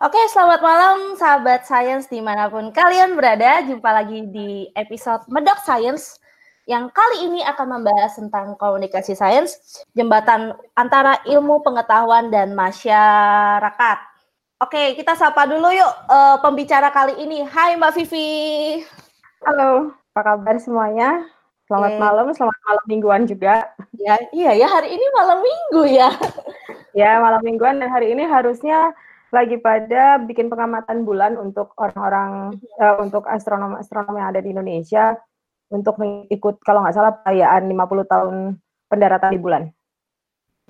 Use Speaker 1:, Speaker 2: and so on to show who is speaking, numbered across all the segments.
Speaker 1: Oke, selamat malam sahabat sains di mana pun kalian berada. Jumpa lagi di episode Medok Science yang kali ini akan membahas tentang komunikasi sains, jembatan antara ilmu pengetahuan dan masyarakat. Oke, kita sapa dulu yuk uh, pembicara kali ini. Hai Mbak Vivi.
Speaker 2: Halo, apa kabar semuanya? Selamat okay. malam, selamat malam mingguan juga.
Speaker 1: Ya, iya ya, hari ini malam minggu ya.
Speaker 2: ya, malam mingguan dan hari ini harusnya lagi pada bikin pengamatan bulan untuk orang-orang uh, untuk astronom-astronom yang ada di Indonesia untuk mengikut kalau nggak salah perayaan 50 tahun pendaratan di bulan.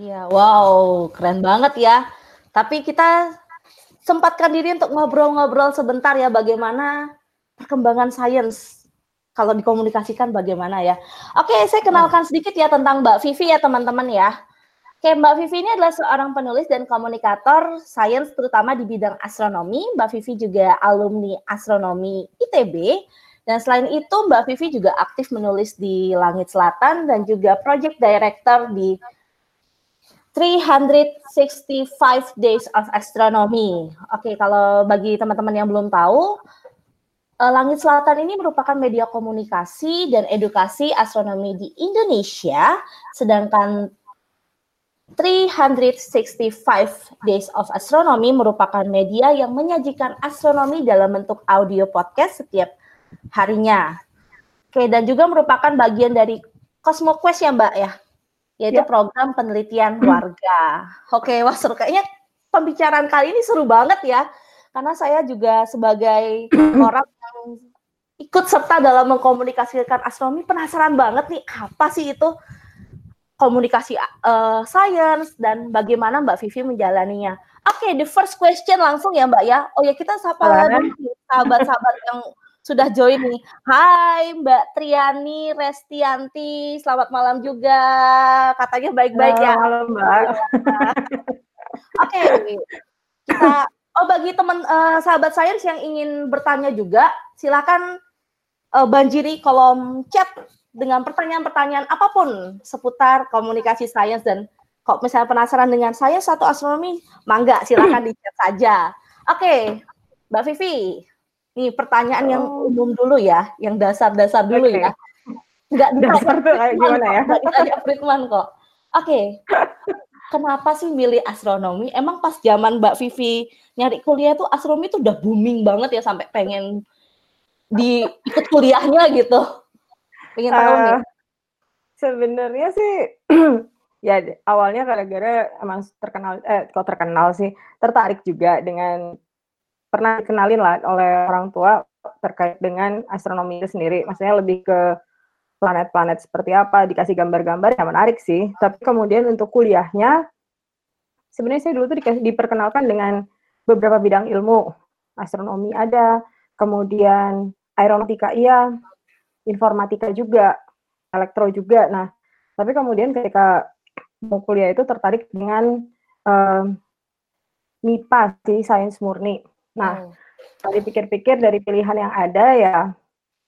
Speaker 1: Iya, wow, keren banget ya. Tapi kita sempatkan diri untuk ngobrol-ngobrol sebentar ya bagaimana perkembangan sains kalau dikomunikasikan bagaimana ya. Oke, saya kenalkan sedikit ya tentang Mbak Vivi ya teman-teman ya. Oke, Mbak Vivi ini adalah seorang penulis dan komunikator sains terutama di bidang astronomi. Mbak Vivi juga alumni astronomi ITB. Dan selain itu, Mbak Vivi juga aktif menulis di Langit Selatan dan juga project director di 365 Days of Astronomy. Oke, kalau bagi teman-teman yang belum tahu, eh, Langit Selatan ini merupakan media komunikasi dan edukasi astronomi di Indonesia, sedangkan 365 Days of Astronomy merupakan media yang menyajikan astronomi dalam bentuk audio podcast setiap harinya. Oke, dan juga merupakan bagian dari Cosmo Quest ya Mbak ya, yaitu ya. program penelitian warga. Oke, wah seru kayaknya pembicaraan kali ini seru banget ya, karena saya juga sebagai orang yang ikut serta dalam mengkomunikasikan astronomi penasaran banget nih apa sih itu komunikasi uh, science dan bagaimana Mbak Vivi menjalaninya. Oke, okay, the first question langsung ya Mbak ya. Oh ya kita sapa lagi sahabat-sahabat yang sudah join nih. Hai Mbak Triani Restianti, selamat malam juga. Katanya baik-baik ya.
Speaker 2: Halo Mbak.
Speaker 1: Oke, okay, kita oh bagi teman uh, sahabat sains yang ingin bertanya juga, silakan uh, banjiri kolom chat dengan pertanyaan-pertanyaan apa pun seputar komunikasi sains dan kok misalnya penasaran dengan sains atau astronomi, mangga silakan di chat saja. Oke, okay, Mbak Vivi, ini pertanyaan oh. yang umum dulu ya, yang dasar-dasar dulu okay. ya.
Speaker 2: Enggak dasar tuh kayak gimana ya?
Speaker 1: Enggak ditanya Friedman kok. Oke. Okay. Kenapa sih milih astronomi? Emang pas zaman Mbak Vivi nyari kuliah tuh astronomi tuh udah booming banget ya sampai pengen di ikut kuliahnya gitu. Pengen tahu uh, nih. Eh,
Speaker 2: sebenarnya sih ya awalnya gara-gara emang terkenal eh kok terkenal sih tertarik juga dengan pernah dikenalin lah oleh orang tua terkait dengan astronomi itu sendiri. Maksudnya lebih ke planet-planet seperti apa dikasih gambar-gambar yang menarik sih. Tapi kemudian untuk kuliahnya sebenarnya saya dulu tuh dikasih, diperkenalkan dengan beberapa bidang ilmu. Astronomi ada kemudian aeronautika iya informatika juga, elektro juga. Nah, tapi kemudian ketika mau kuliah itu tertarik dengan um, MIPA sih, sains murni. Nah, oh. pikir-pikir dari pilihan yang ada ya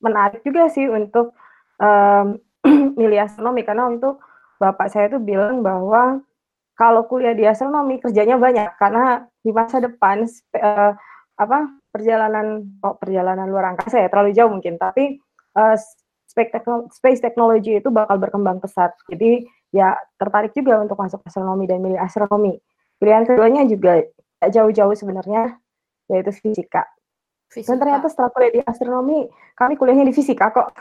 Speaker 2: menarik juga sih untuk um, milih astronomi karena untuk bapak saya tuh bilang bahwa kalau kuliah di astronomi kerjanya banyak karena di masa depan uh, apa perjalanan oh, perjalanan luar angkasa ya terlalu jauh mungkin tapi uh, space technology itu bakal berkembang pesat. Jadi ya tertarik juga untuk masuk astronomi dan milih astronomi. Pilihan keduanya juga jauh-jauh sebenarnya yaitu fisika. fisika. Dan ternyata setelah kuliah di astronomi, kami kuliahnya di fisika kok.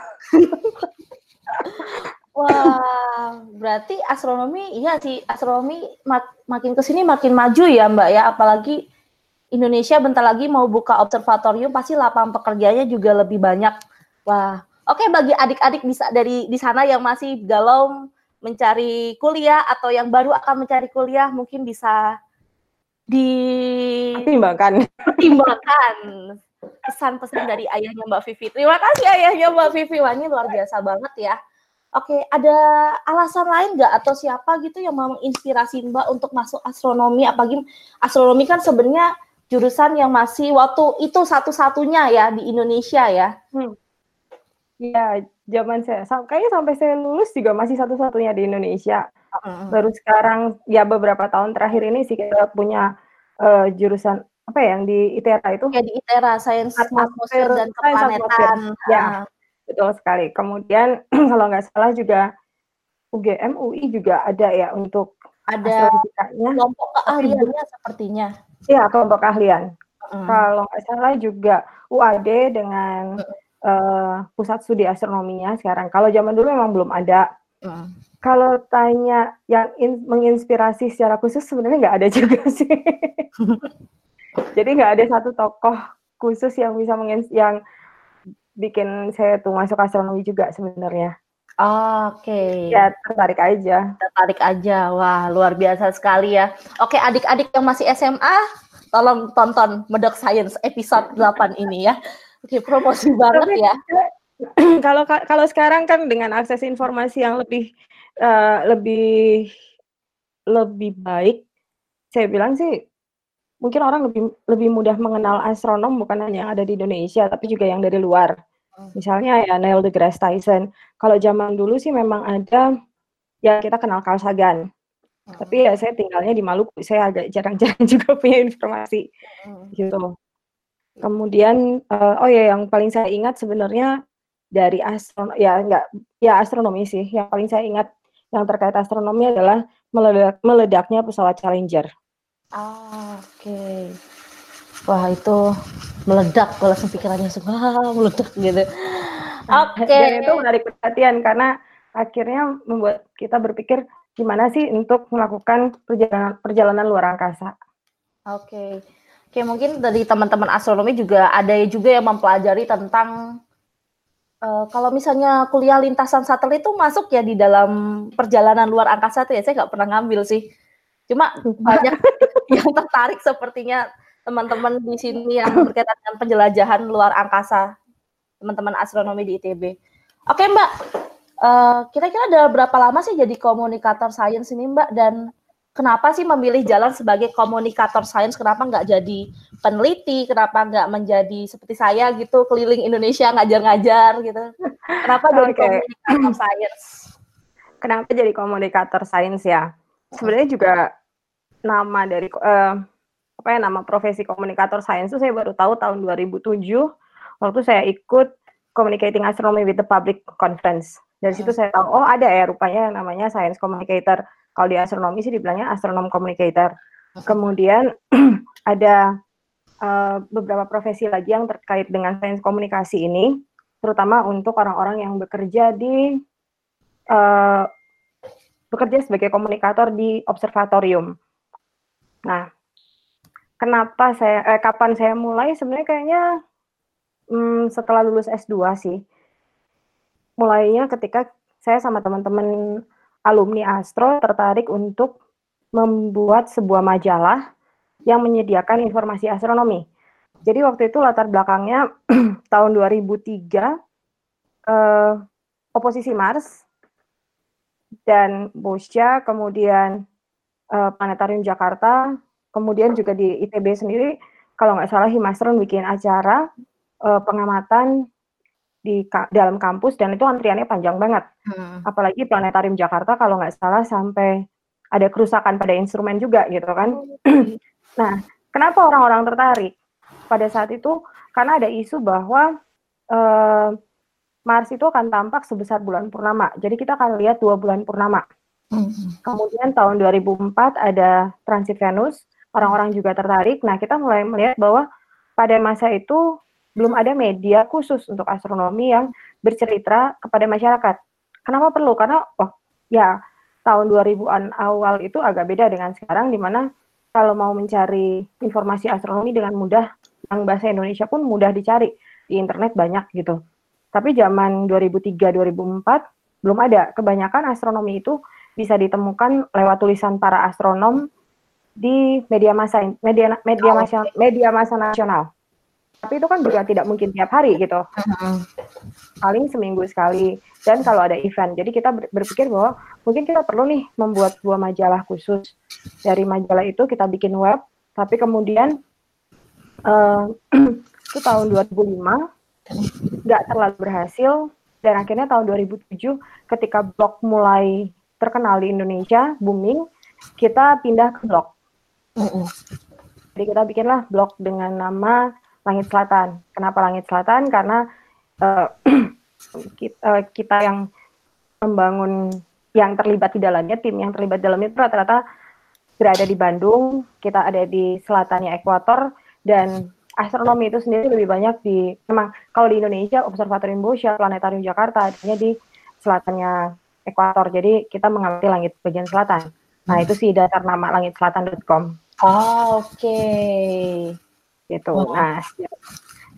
Speaker 1: Wah, berarti astronomi iya sih astronomi mak makin ke sini makin maju ya Mbak ya, apalagi Indonesia bentar lagi mau buka observatorium pasti lapangan pekerjaannya juga lebih banyak. Wah, oke bagi adik-adik bisa dari di sana yang masih galau mencari kuliah atau yang baru akan mencari kuliah mungkin bisa
Speaker 2: dipertimbangkan.
Speaker 1: Pertimbangkan pesan-pesan dari ayahnya Mbak Vivi. Terima kasih ayahnya Mbak Vivi. Wah ini luar biasa banget ya. Oke, ada alasan lain nggak atau siapa gitu yang mau menginspirasi Mbak untuk masuk astronomi? Apalagi astronomi kan sebenarnya jurusan yang masih waktu itu satu-satunya ya di Indonesia ya. Hmm.
Speaker 2: Ya, zaman saya kayaknya sampai saya lulus juga masih satu-satunya di Indonesia. Baru sekarang ya beberapa tahun terakhir ini sih kita punya uh, jurusan apa ya yang di ITERA itu?
Speaker 1: Ya di ITERA, Sains Atmosfer dan Keplanetan.
Speaker 2: Ya, betul sekali. Kemudian kalau nggak salah juga UGM UI juga ada ya untuk
Speaker 1: ada kelompok keahliannya sepertinya.
Speaker 2: Iya, kelompok keahlian. Hmm. Kalau nggak salah juga UAD dengan hmm. Uh, pusat studi astronominya sekarang. Kalau zaman dulu memang belum ada. Hmm. Kalau tanya yang in, menginspirasi secara khusus sebenarnya nggak ada juga sih. Jadi nggak ada satu tokoh khusus yang bisa mengins yang bikin saya tuh masuk astronomi juga sebenarnya.
Speaker 1: Oke. Okay.
Speaker 2: Ya tertarik aja.
Speaker 1: Tertarik aja. Wah luar biasa sekali ya. Oke adik-adik yang masih SMA, tolong tonton Medok Science episode 8 ini ya. Oke promosi banget Tapi, ya.
Speaker 2: Kalau kalau sekarang kan dengan akses informasi yang lebih uh, lebih lebih baik, saya bilang sih mungkin orang lebih lebih mudah mengenal astronom bukan hanya yang ada di Indonesia tapi juga yang dari luar. Oh. Misalnya ya Neil deGrasse Tyson. Kalau zaman dulu sih memang ada ya kita kenal Carl Sagan. Hmm. Tapi ya saya tinggalnya di Maluku, saya agak jarang-jarang juga punya informasi hmm. gitu. Kemudian uh, oh ya yang paling saya ingat sebenarnya dari astronomi ya enggak ya astronomi sih. Yang paling saya ingat yang terkait astronomi adalah meledak, meledaknya pesawat Challenger.
Speaker 1: Ah, oke. Okay. Wah, itu meledak langsung pikirannya semua meledak gitu.
Speaker 2: Oke. Okay. Dan itu menarik perhatian karena akhirnya membuat kita berpikir gimana sih untuk melakukan perjalanan perjalanan luar angkasa.
Speaker 1: Oke. Okay. Oke, mungkin dari teman-teman astronomi juga ada juga yang mempelajari tentang uh, kalau misalnya kuliah lintasan satelit itu masuk ya di dalam perjalanan luar angkasa tuh ya saya nggak pernah ngambil sih. Cuma banyak yang tertarik sepertinya teman-teman di sini yang berkaitan dengan penjelajahan luar angkasa, teman-teman astronomi di ITB. Oke Mbak, uh, kira-kira ada berapa lama sih jadi komunikator sains ini Mbak? Dan kenapa sih memilih jalan sebagai komunikator sains? Kenapa nggak jadi peneliti? Kenapa nggak menjadi seperti saya gitu, keliling Indonesia ngajar-ngajar gitu? Kenapa jadi okay. komunikator sains?
Speaker 2: Kenapa jadi komunikator sains ya? Sebenarnya juga nama dari uh, apa ya nama profesi komunikator sains itu saya baru tahu tahun 2007 waktu saya ikut Communicating Astronomy with the Public Conference. Dari situ saya tahu oh ada ya rupanya namanya science communicator. Kalau di astronomi sih dibilangnya astronom communicator. Kemudian ada uh, beberapa profesi lagi yang terkait dengan sains komunikasi ini, terutama untuk orang-orang yang bekerja di uh, bekerja sebagai komunikator di observatorium. Nah, kenapa saya eh, kapan saya mulai sebenarnya kayaknya hmm, setelah lulus S2 sih. Mulainya ketika saya sama teman-teman alumni Astro tertarik untuk membuat sebuah majalah yang menyediakan informasi astronomi. Jadi waktu itu latar belakangnya tahun 2003 eh, oposisi Mars dan Bosca, kemudian eh, Planetarium Jakarta kemudian juga di ITB sendiri kalau nggak salah Himasron bikin acara uh, pengamatan di ka dalam kampus dan itu antriannya panjang banget. Hmm. Apalagi Planetarium Jakarta kalau nggak salah sampai ada kerusakan pada instrumen juga gitu kan. nah, kenapa orang-orang tertarik pada saat itu? Karena ada isu bahwa uh, Mars itu akan tampak sebesar bulan purnama. Jadi kita akan lihat dua bulan purnama. Hmm. Kemudian tahun 2004 ada transit Venus orang-orang juga tertarik. Nah, kita mulai melihat bahwa pada masa itu belum ada media khusus untuk astronomi yang bercerita kepada masyarakat. Kenapa perlu? Karena oh ya tahun 2000-an awal itu agak beda dengan sekarang di mana kalau mau mencari informasi astronomi dengan mudah yang bahasa Indonesia pun mudah dicari di internet banyak gitu. Tapi zaman 2003-2004 belum ada. Kebanyakan astronomi itu bisa ditemukan lewat tulisan para astronom di media massa media media oh, massa media massa nasional. Tapi itu kan juga tidak mungkin tiap hari gitu. Paling seminggu sekali dan kalau ada event. Jadi kita berpikir bahwa mungkin kita perlu nih membuat sebuah majalah khusus. Dari majalah itu kita bikin web, tapi kemudian uh, itu tahun 2005 nggak terlalu berhasil dan akhirnya tahun 2007 ketika blog mulai terkenal di Indonesia booming kita pindah ke blog Jadi kita bikinlah blog dengan nama Langit Selatan. Kenapa Langit Selatan? Karena uh, kita, kita yang membangun yang terlibat di dalamnya, tim yang terlibat di dalamnya itu rata-rata berada di Bandung, kita ada di selatannya ekuator, dan astronomi itu sendiri lebih banyak di, memang kalau di Indonesia, Observatorium Boscha, Planetarium Jakarta, adanya di selatannya ekuator, jadi kita mengamati langit bagian selatan. Nah itu sih dasar nama langitselatan.com.
Speaker 1: Oh, Oke. Okay.
Speaker 2: Gitu. Oh. Nah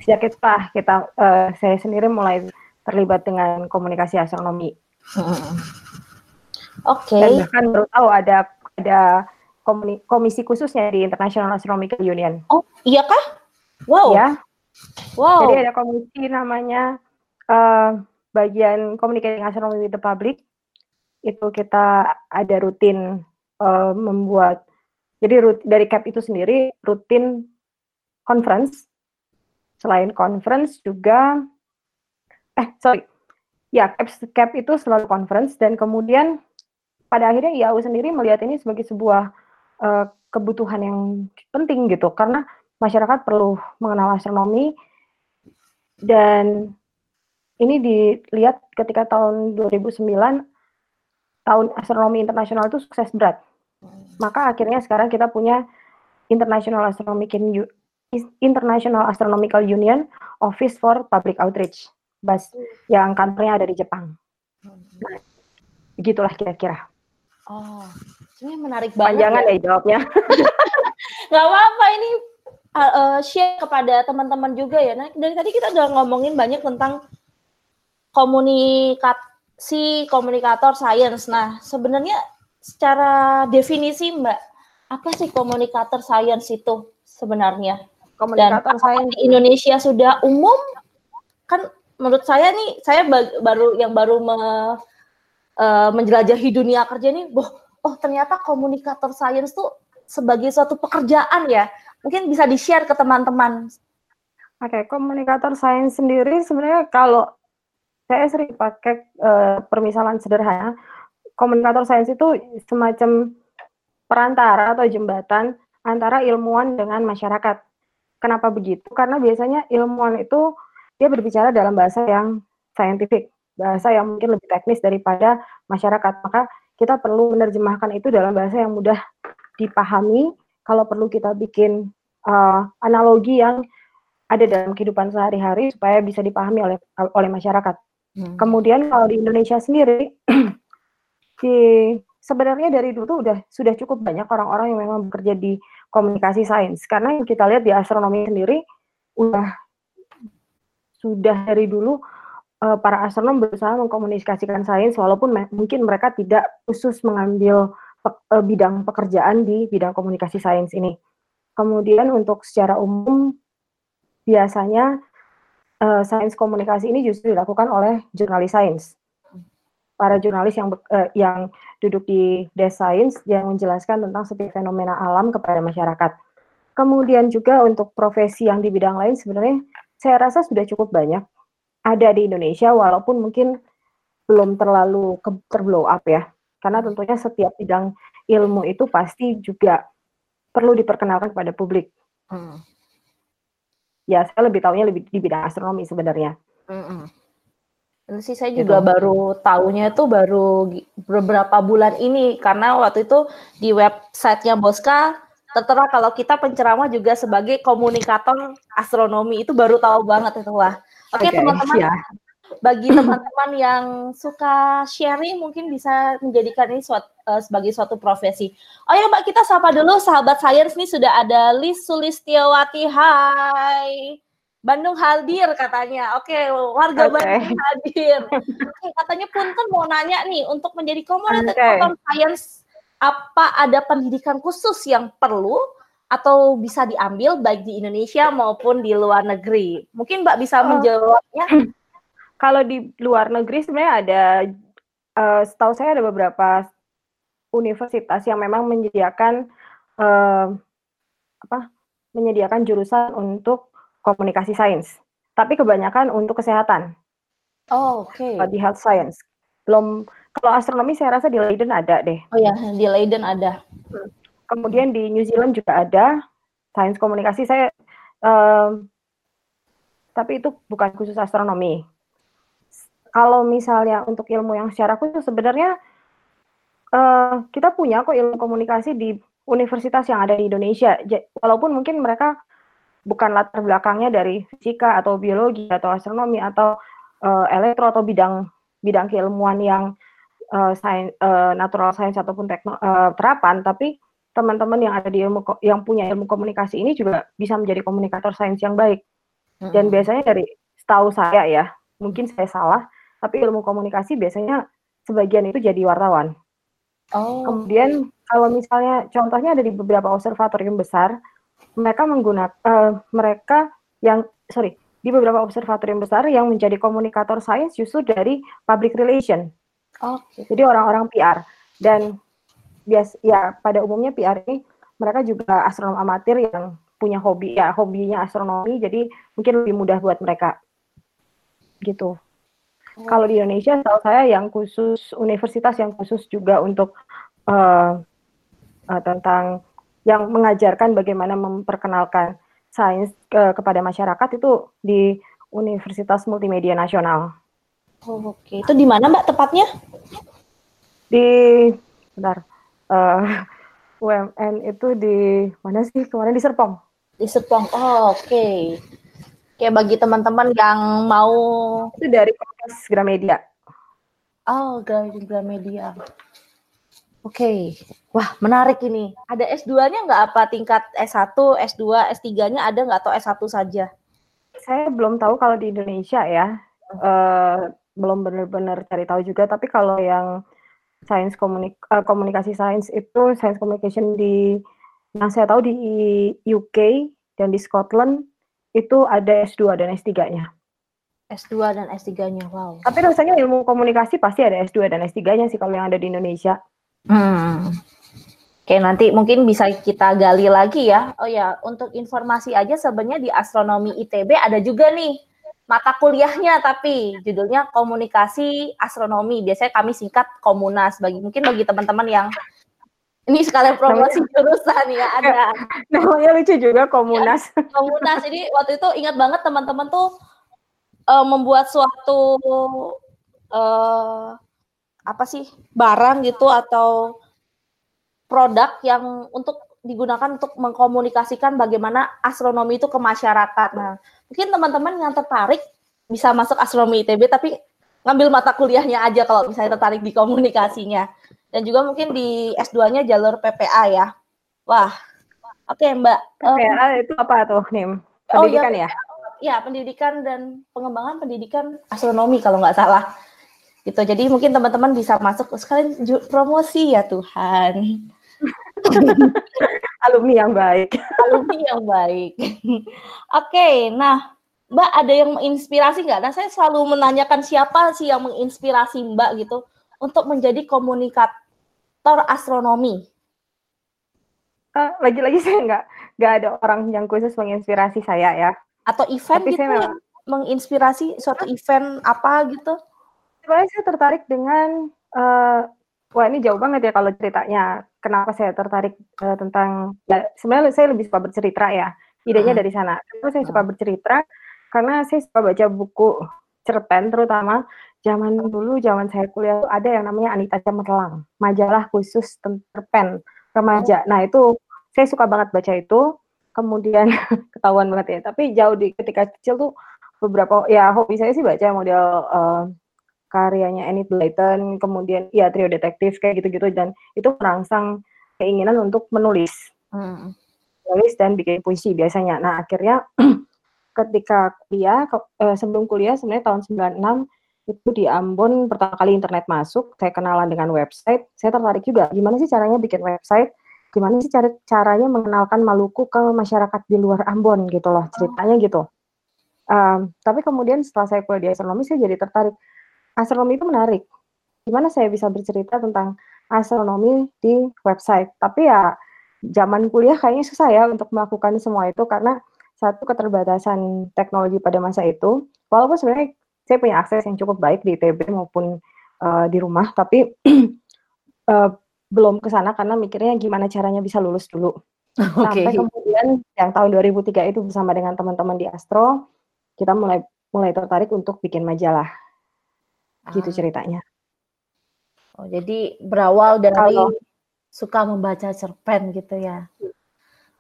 Speaker 2: sejak itu kita, uh, saya sendiri mulai terlibat dengan komunikasi astronomi.
Speaker 1: Hmm. Oke. Okay.
Speaker 2: Dan bahkan baru tahu ada ada komisi khususnya di International Astronomical Union.
Speaker 1: Oh, iya kah? Wow.
Speaker 2: Ya. Wow. Jadi ada komisi namanya uh, bagian Communicating Astronomy with the Public. Itu kita ada rutin uh, membuat jadi rut, dari CAP itu sendiri rutin conference. Selain conference juga eh sorry. Ya, CAP, CAP itu selalu conference dan kemudian pada akhirnya IAU sendiri melihat ini sebagai sebuah uh, kebutuhan yang penting gitu karena masyarakat perlu mengenal astronomi dan ini dilihat ketika tahun 2009 tahun astronomi internasional itu sukses berat. Maka akhirnya sekarang kita punya International Astronomical International Astronomical Union Office for Public Outreach, bas yang kantornya ada di Jepang. Nah, begitulah kira-kira.
Speaker 1: Oh, ini menarik banget.
Speaker 2: Panjangan ya, ya jawabnya.
Speaker 1: Gak apa-apa ini uh, share kepada teman-teman juga ya. Nah, dari tadi kita udah ngomongin banyak tentang komunikasi komunikator sains. Nah, sebenarnya secara definisi Mbak, apa sih komunikator sains itu sebenarnya? Komunikator sains di Indonesia sudah umum? Kan menurut saya nih, saya baru yang baru me, uh, menjelajahi dunia kerja nih, boh, oh ternyata komunikator sains tuh sebagai suatu pekerjaan ya. Mungkin bisa di-share ke teman-teman.
Speaker 2: Oke, okay, komunikator sains sendiri sebenarnya kalau saya sering pakai uh, permisalan sederhana, komunikator sains itu semacam perantara atau jembatan antara ilmuwan dengan masyarakat. Kenapa begitu? Karena biasanya ilmuwan itu dia berbicara dalam bahasa yang saintifik, bahasa yang mungkin lebih teknis daripada masyarakat. Maka kita perlu menerjemahkan itu dalam bahasa yang mudah dipahami. Kalau perlu kita bikin uh, analogi yang ada dalam kehidupan sehari-hari supaya bisa dipahami oleh oleh masyarakat. Hmm. Kemudian kalau di Indonesia sendiri di sebenarnya dari dulu udah sudah cukup banyak orang-orang yang memang bekerja di komunikasi sains karena yang kita lihat di astronomi sendiri udah sudah dari dulu uh, para astronom berusaha mengkomunikasikan sains walaupun mungkin mereka tidak khusus mengambil pe uh, bidang pekerjaan di bidang komunikasi sains ini. Kemudian untuk secara umum biasanya uh, sains komunikasi ini justru dilakukan oleh jurnalis sains para jurnalis yang uh, yang duduk di Desk Science yang menjelaskan tentang setiap fenomena alam kepada masyarakat. Kemudian juga untuk profesi yang di bidang lain sebenarnya saya rasa sudah cukup banyak ada di Indonesia walaupun mungkin belum terlalu ke, terblow up ya. Karena tentunya setiap bidang ilmu itu pasti juga perlu diperkenalkan kepada publik. Hmm. Ya, saya lebih tahunya lebih di bidang astronomi sebenarnya. Hmm.
Speaker 1: Itu sih saya gitu. juga gitu. baru tahunya itu baru beberapa bulan ini karena waktu itu di websitenya Boska tertera kalau kita penceramah juga sebagai komunikator astronomi itu baru tahu banget itu lah. Oke okay, teman-teman, ya. bagi teman-teman yang suka sharing mungkin bisa menjadikan ini suatu, uh, sebagai suatu profesi. Oh ya Mbak kita sapa dulu sahabat sains nih sudah ada Lis Sulistiawati. Hai. Bandung hadir katanya. Oke, warga okay. Bandung hadir. Oke, katanya Punten mau nanya nih, untuk menjadi komunitas okay. science, apa ada pendidikan khusus yang perlu atau bisa diambil baik di Indonesia maupun di luar negeri? Mungkin Mbak bisa oh. menjawabnya.
Speaker 2: Kalau di luar negeri sebenarnya ada, uh, setahu saya ada beberapa universitas yang memang menyediakan uh, apa? Menyediakan jurusan untuk komunikasi sains, tapi kebanyakan untuk kesehatan.
Speaker 1: Oh, oke. Okay.
Speaker 2: Di health science. Belum kalau astronomi saya rasa di Leiden ada deh.
Speaker 1: Oh ya, di Leiden ada.
Speaker 2: Kemudian di New Zealand juga ada. sains komunikasi saya um, tapi itu bukan khusus astronomi. Kalau misalnya untuk ilmu yang secara khusus sebenarnya uh, kita punya kok ilmu komunikasi di universitas yang ada di Indonesia. Walaupun mungkin mereka bukan latar belakangnya dari fisika atau biologi atau astronomi atau uh, elektro atau bidang bidang keilmuan yang uh, sains, uh, natural science ataupun tekno, uh, terapan, tapi teman-teman yang ada di ilmu yang punya ilmu komunikasi ini juga bisa menjadi komunikator sains yang baik. Dan biasanya dari setahu saya ya, mungkin saya salah, tapi ilmu komunikasi biasanya sebagian itu jadi wartawan. Oh. Kemudian kalau misalnya contohnya ada di beberapa observatorium besar, mereka menggunakan uh, mereka yang sorry di beberapa observatorium besar yang menjadi komunikator sains justru dari public relation. Oh. Jadi orang-orang PR dan bias ya pada umumnya PR ini mereka juga astronom amatir yang punya hobi ya hobinya astronomi jadi mungkin lebih mudah buat mereka gitu. Oh. Kalau di Indonesia tahu saya yang khusus universitas yang khusus juga untuk uh, uh, tentang yang mengajarkan bagaimana memperkenalkan sains ke, kepada masyarakat itu di Universitas Multimedia Nasional.
Speaker 1: Oh, Oke, okay. itu di mana Mbak tepatnya?
Speaker 2: Di, bentar, uh, eh, UMN itu di mana sih kemarin di Serpong?
Speaker 1: Di Serpong. Oh, oke. Okay. Kayak bagi teman-teman yang mau
Speaker 2: itu dari Kompas Gramedia.
Speaker 1: Oh, Gramedia. Oke. Okay. Wah, menarik ini. Ada S2-nya nggak apa tingkat S1, S2, S3-nya ada nggak atau S1 saja?
Speaker 2: Saya belum tahu kalau di Indonesia ya. Uh, belum benar-benar cari tahu juga, tapi kalau yang sains komunik uh, komunikasi sains itu sains communication di yang saya tahu di UK dan di Scotland itu ada S2 dan S3-nya.
Speaker 1: S2 dan S3-nya, wow.
Speaker 2: Tapi rasanya ilmu komunikasi pasti ada S2 dan S3-nya sih kalau yang ada di Indonesia.
Speaker 1: Hmm. Oke, nanti mungkin bisa kita gali lagi ya. Oh ya, untuk informasi aja sebenarnya di astronomi ITB ada juga nih mata kuliahnya tapi judulnya komunikasi astronomi. Biasanya kami singkat komunas. Bagi mungkin bagi teman-teman yang ini sekalian promosi jurusan ya ada.
Speaker 2: Namanya lucu juga komunas.
Speaker 1: Ya, komunas. Jadi waktu itu ingat banget teman-teman tuh uh, membuat suatu uh, apa sih barang gitu atau produk yang untuk digunakan untuk mengkomunikasikan bagaimana astronomi itu ke masyarakat. Nah, mungkin teman-teman yang tertarik bisa masuk astronomi ITB tapi ngambil mata kuliahnya aja kalau misalnya tertarik di komunikasinya. Dan juga mungkin di S2-nya jalur PPA ya. Wah. Oke, okay, Mbak.
Speaker 2: PPA um, itu apa tuh, Nim? Pendidikan oh, ya, ya?
Speaker 1: Ya, pendidikan dan pengembangan pendidikan astronomi kalau nggak salah. Gitu. Jadi mungkin teman-teman bisa masuk sekalian promosi ya Tuhan.
Speaker 2: alumni yang baik.
Speaker 1: alumni yang baik. Oke, okay, nah Mbak ada yang menginspirasi nggak? Nah saya selalu menanyakan siapa sih yang menginspirasi Mbak gitu untuk menjadi komunikator astronomi.
Speaker 2: Uh, lagi-lagi saya nggak nggak ada orang yang khusus menginspirasi saya ya.
Speaker 1: Atau event Tapi gitu saya menginspirasi suatu event apa gitu?
Speaker 2: Sebenarnya saya tertarik dengan uh, wah ini jauh banget ya kalau ceritanya. Kenapa saya tertarik uh, tentang ya sebenarnya saya lebih suka bercerita ya idenya hmm. dari sana. Kenapa saya suka bercerita? Karena saya suka baca buku cerpen terutama zaman dulu zaman saya kuliah ada yang namanya Anita Cemerlang majalah khusus cerpen remaja. Nah itu saya suka banget baca itu. Kemudian ketahuan banget ya tapi jauh di ketika kecil tuh beberapa ya hobi saya sih baca model uh, karyanya Enid Blyton, kemudian ya trio detektif kayak gitu-gitu dan itu merangsang keinginan untuk menulis, hmm. menulis dan bikin puisi biasanya. Nah akhirnya ketika kuliah eh, sebelum kuliah sebenarnya tahun 96 itu di Ambon pertama kali internet masuk, saya kenalan dengan website, saya tertarik juga gimana sih caranya bikin website, gimana sih cara caranya mengenalkan Maluku ke masyarakat di luar Ambon gitu loh ceritanya gitu. Um, tapi kemudian setelah saya kuliah di astronomi saya jadi tertarik astronomi itu menarik. Gimana saya bisa bercerita tentang astronomi di website. Tapi ya zaman kuliah kayaknya susah ya untuk melakukan semua itu karena satu keterbatasan teknologi pada masa itu. Walaupun sebenarnya saya punya akses yang cukup baik di ITB maupun uh, di rumah, tapi uh, belum ke sana karena mikirnya gimana caranya bisa lulus dulu. Okay. Sampai kemudian yang tahun 2003 itu bersama dengan teman-teman di Astro, kita mulai mulai tertarik untuk bikin majalah. Gitu ah. Ceritanya.
Speaker 1: Oh, jadi berawal dari kalau, suka membaca cerpen gitu ya.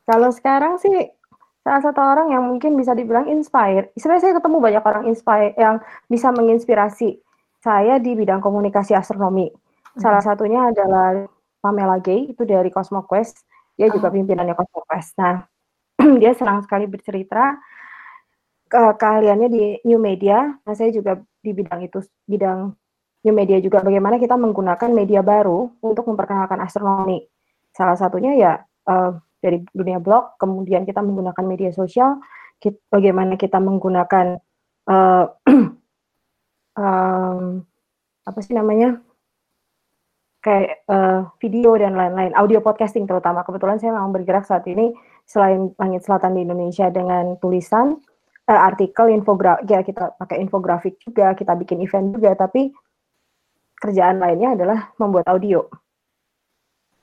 Speaker 2: Kalau sekarang sih salah satu orang yang mungkin bisa dibilang inspire. Sebenarnya saya ketemu banyak orang inspire yang bisa menginspirasi saya di bidang komunikasi astronomi. Salah hmm. satunya adalah Pamela Gay itu dari CosmoQuest. Dia juga oh. pimpinannya CosmoQuest. Nah, dia senang sekali bercerita ke keahliannya di new media. Nah, saya juga di bidang itu bidang new media juga bagaimana kita menggunakan media baru untuk memperkenalkan astronomi. Salah satunya ya uh, dari dunia blog, kemudian kita menggunakan media sosial, kita, bagaimana kita menggunakan uh, um, apa sih namanya kayak uh, video dan lain-lain, audio podcasting terutama. Kebetulan saya memang bergerak saat ini selain langit selatan di Indonesia dengan tulisan, uh, artikel, infografik, ya kita pakai infografik juga, kita bikin event juga, tapi kerjaan lainnya adalah membuat audio.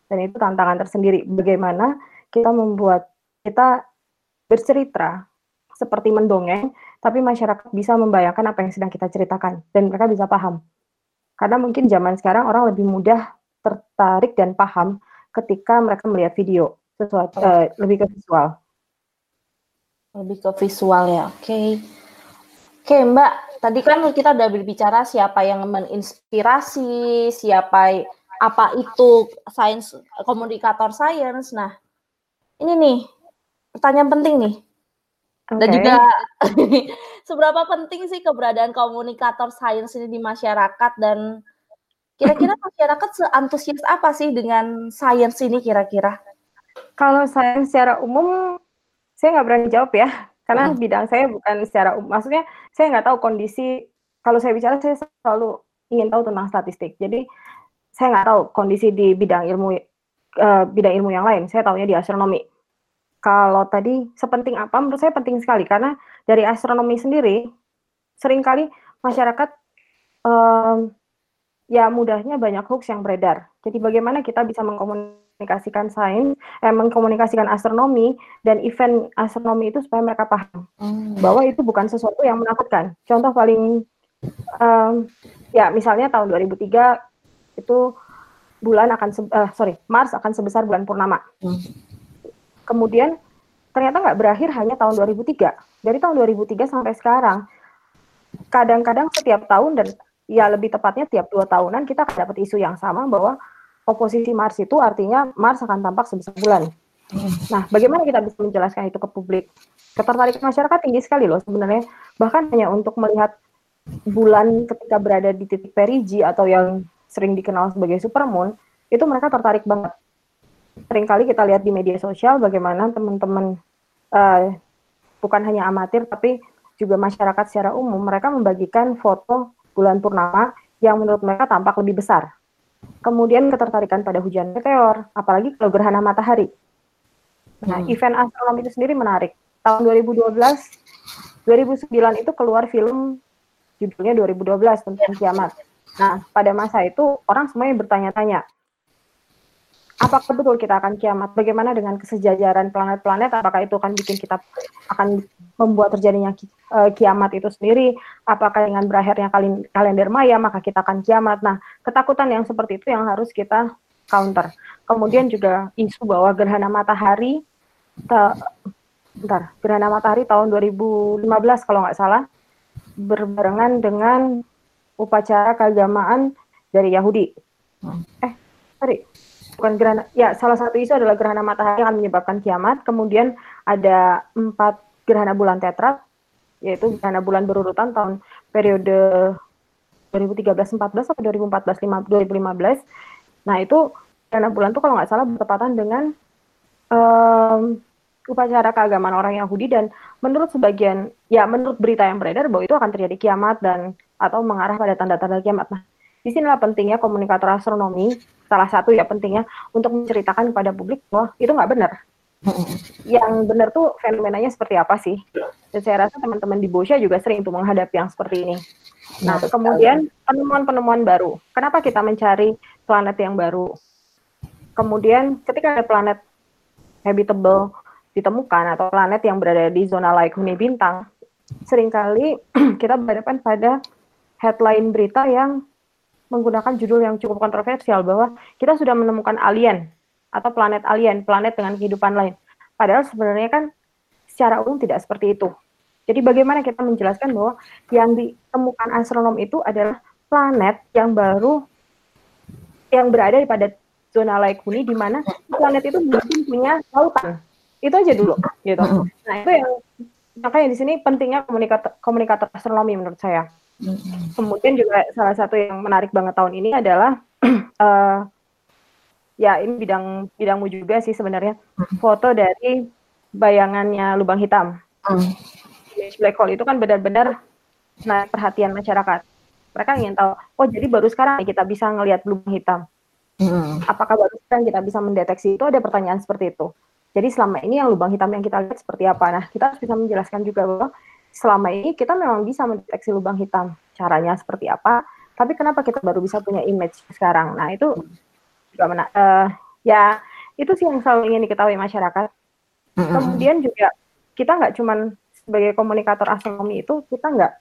Speaker 2: Dan itu tantangan tersendiri. Bagaimana kita membuat kita bercerita seperti mendongeng, tapi masyarakat bisa membayangkan apa yang sedang kita ceritakan dan mereka bisa paham. Karena mungkin zaman sekarang orang lebih mudah tertarik dan paham ketika mereka melihat video sesuatu uh, lebih ke visual.
Speaker 1: Lebih ke visual ya, oke. Okay. Oke okay, Mbak, tadi kan kita udah berbicara siapa yang menginspirasi, siapa apa itu sains komunikator sains. Nah, ini nih pertanyaan penting nih. Okay. Dan juga seberapa penting sih keberadaan komunikator sains ini di masyarakat dan kira-kira masyarakat seantusias apa sih dengan sains ini kira-kira?
Speaker 2: Kalau sains secara umum saya nggak berani jawab ya karena hmm. bidang saya bukan secara umum. Maksudnya saya nggak tahu kondisi. Kalau saya bicara saya selalu ingin tahu tentang statistik. Jadi saya nggak tahu kondisi di bidang ilmu uh, bidang ilmu yang lain. Saya tahunya di astronomi. Kalau tadi sepenting apa? Menurut saya penting sekali karena dari astronomi sendiri sering kali masyarakat um, ya mudahnya banyak hoax yang beredar. Jadi bagaimana kita bisa mengkomunikasikan mengkomunikasikan sains, eh, mengkomunikasikan astronomi dan event astronomi itu supaya mereka paham hmm. bahwa itu bukan sesuatu yang menakutkan. Contoh paling um, ya misalnya tahun 2003 itu bulan akan uh, sorry Mars akan sebesar bulan purnama. Hmm. Kemudian ternyata nggak berakhir hanya tahun 2003. Dari tahun 2003 sampai sekarang, kadang-kadang setiap tahun dan ya lebih tepatnya tiap dua tahunan kita akan dapat isu yang sama bahwa oposisi Mars itu artinya Mars akan tampak sebesar bulan. Nah, bagaimana kita bisa menjelaskan itu ke publik? Ketertarikan masyarakat tinggi sekali loh sebenarnya. Bahkan hanya untuk melihat bulan ketika berada di titik perigi atau yang sering dikenal sebagai supermoon, itu mereka tertarik banget. Seringkali kita lihat di media sosial bagaimana teman-teman uh, bukan hanya amatir tapi juga masyarakat secara umum mereka membagikan foto bulan purnama yang menurut mereka tampak lebih besar kemudian ketertarikan pada hujan meteor, apalagi kalau gerhana matahari. Nah, hmm. event astronomi itu sendiri menarik. Tahun 2012, 2009 itu keluar film judulnya 2012 tentang kiamat. Nah, pada masa itu orang semuanya bertanya-tanya, apakah betul kita akan kiamat? Bagaimana dengan kesejajaran planet-planet? Apakah itu akan bikin kita akan membuat terjadinya uh, kiamat itu sendiri? Apakah dengan berakhirnya kalender Maya maka kita akan kiamat? Nah, ketakutan yang seperti itu yang harus kita counter. Kemudian juga isu bahwa gerhana matahari ta, bentar, gerhana matahari tahun 2015 kalau nggak salah berbarengan dengan upacara keagamaan dari Yahudi. Eh, sorry, bukan gerhana ya salah satu isu adalah gerhana matahari akan menyebabkan kiamat. Kemudian ada empat gerhana bulan tetrat yaitu gerhana bulan berurutan tahun periode 2013-14 atau 2014-2015 nah itu gerhana bulan itu kalau nggak salah bertepatan dengan um, upacara keagamaan orang Yahudi. Dan menurut sebagian ya menurut berita yang beredar bahwa itu akan terjadi kiamat dan atau mengarah pada tanda-tanda kiamat. Nah di sinilah pentingnya komunikator astronomi salah satu ya pentingnya untuk menceritakan kepada publik bahwa itu nggak benar. yang benar tuh fenomenanya seperti apa sih? Dan saya rasa teman-teman di Bosya juga sering tuh menghadapi yang seperti ini. Nah, nah kemudian penemuan-penemuan baru. Kenapa kita mencari planet yang baru? Kemudian ketika ada planet habitable ditemukan atau planet yang berada di zona laik huni bintang, sering kali kita berhadapan pada headline berita yang menggunakan judul yang cukup kontroversial bahwa kita sudah menemukan alien atau planet alien, planet dengan kehidupan lain. Padahal sebenarnya kan secara umum tidak seperti itu. Jadi bagaimana kita menjelaskan bahwa yang ditemukan astronom itu adalah planet yang baru yang berada pada zona laik huni di mana planet itu mungkin punya lautan. Itu aja dulu gitu. Nah, itu yang makanya di sini pentingnya komunikator komunikator astronomi menurut saya. Kemudian juga salah satu yang menarik banget tahun ini adalah uh, ya ini bidang bidangmu juga sih sebenarnya foto dari bayangannya lubang hitam. Mm. Black hole itu kan benar-benar naik perhatian masyarakat. Mereka ingin tahu, oh jadi baru sekarang kita bisa ngelihat lubang hitam. Mm. Apakah baru sekarang kita bisa mendeteksi itu? Ada pertanyaan seperti itu. Jadi selama ini yang lubang hitam yang kita lihat seperti apa? Nah, kita harus bisa menjelaskan juga bahwa selama ini kita memang bisa mendeteksi lubang hitam. Caranya seperti apa? Tapi kenapa kita baru bisa punya image sekarang? Nah, itu juga mena uh, ya itu sih yang selalu ingin diketahui masyarakat. Kemudian juga kita nggak cuman sebagai komunikator astronomi itu kita nggak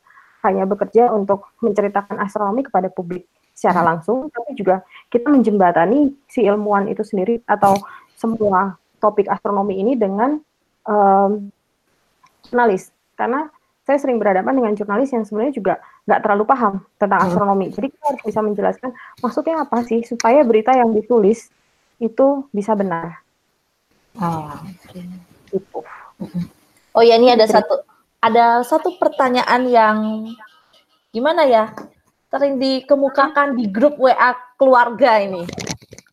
Speaker 2: hanya bekerja untuk menceritakan astronomi kepada publik secara langsung, tapi juga kita menjembatani si ilmuwan itu sendiri atau semua topik astronomi ini dengan um, jurnalis. Karena saya sering berhadapan dengan jurnalis yang sebenarnya juga nggak terlalu paham tentang hmm. astronomi. Jadi kita harus bisa menjelaskan maksudnya apa sih supaya berita yang ditulis itu bisa benar.
Speaker 1: Oh. Gitu. Oh ya ini ada satu ada satu pertanyaan yang gimana ya sering dikemukakan di grup WA keluarga ini.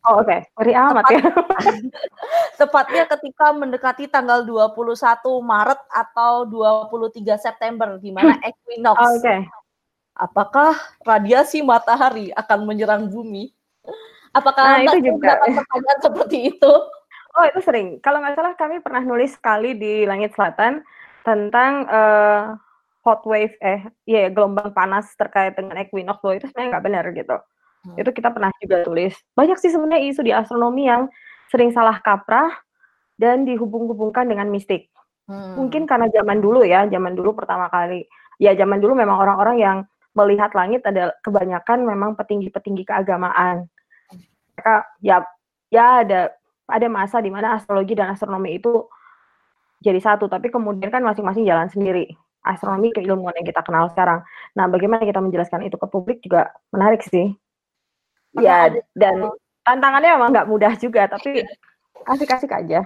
Speaker 2: Oh oke, okay. amat ya.
Speaker 1: Tepatnya ketika mendekati tanggal 21 Maret atau 23 September di mana equinox.
Speaker 2: Oh, oke. Okay.
Speaker 1: Apakah radiasi matahari akan menyerang bumi? Apakah
Speaker 2: nah, itu juga
Speaker 1: pertanyaan seperti itu?
Speaker 2: Oh, itu sering. Kalau nggak salah kami pernah nulis sekali di Langit Selatan tentang uh, hot wave eh ya yeah, gelombang panas terkait dengan equinox itu sebenarnya nggak benar gitu. Hmm. Itu kita pernah juga tulis. Banyak sih sebenarnya isu di astronomi yang sering salah kaprah dan dihubung-hubungkan dengan mistik. Hmm. Mungkin karena zaman dulu ya, zaman dulu pertama kali. Ya zaman dulu memang orang-orang yang melihat langit ada kebanyakan memang petinggi-petinggi keagamaan. Mereka ya ya ada ada masa di mana astrologi dan astronomi itu jadi satu, tapi kemudian kan masing-masing jalan sendiri. Astronomi keilmuan yang kita kenal sekarang. Nah, bagaimana kita menjelaskan itu ke publik juga menarik sih. Ya, dan tantangannya memang nggak mudah juga, tapi asik-asik aja.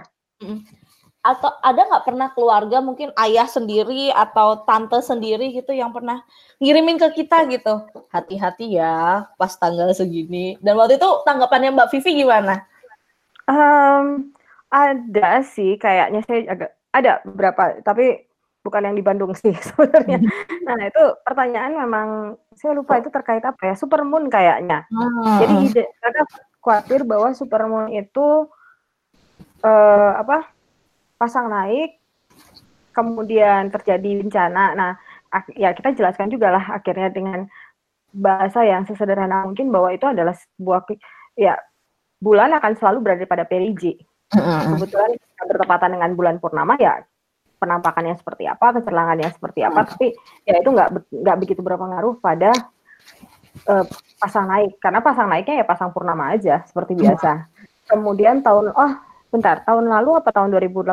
Speaker 1: Atau ada nggak pernah keluarga mungkin ayah sendiri atau tante sendiri gitu yang pernah ngirimin ke kita gitu, hati-hati ya pas tanggal segini. Dan waktu itu tanggapannya Mbak Vivi gimana?
Speaker 2: Um, ada sih, kayaknya saya agak ada beberapa, tapi bukan yang di Bandung sih sebenarnya. Nah itu pertanyaan memang saya lupa itu terkait apa ya supermoon kayaknya. Hmm. Jadi ide karena khawatir bahwa supermoon itu uh, apa pasang naik, kemudian terjadi bencana. Nah ya kita jelaskan juga lah akhirnya dengan bahasa yang sesederhana mungkin bahwa itu adalah sebuah ya bulan akan selalu berada pada perigi. Kebetulan bertepatan dengan bulan purnama ya penampakannya seperti apa, kecelangannya seperti apa, hmm. tapi ya itu nggak nggak begitu berpengaruh pada uh, pasang naik karena pasang naiknya ya pasang purnama aja seperti biasa. Kemudian tahun oh bentar tahun lalu apa tahun 2018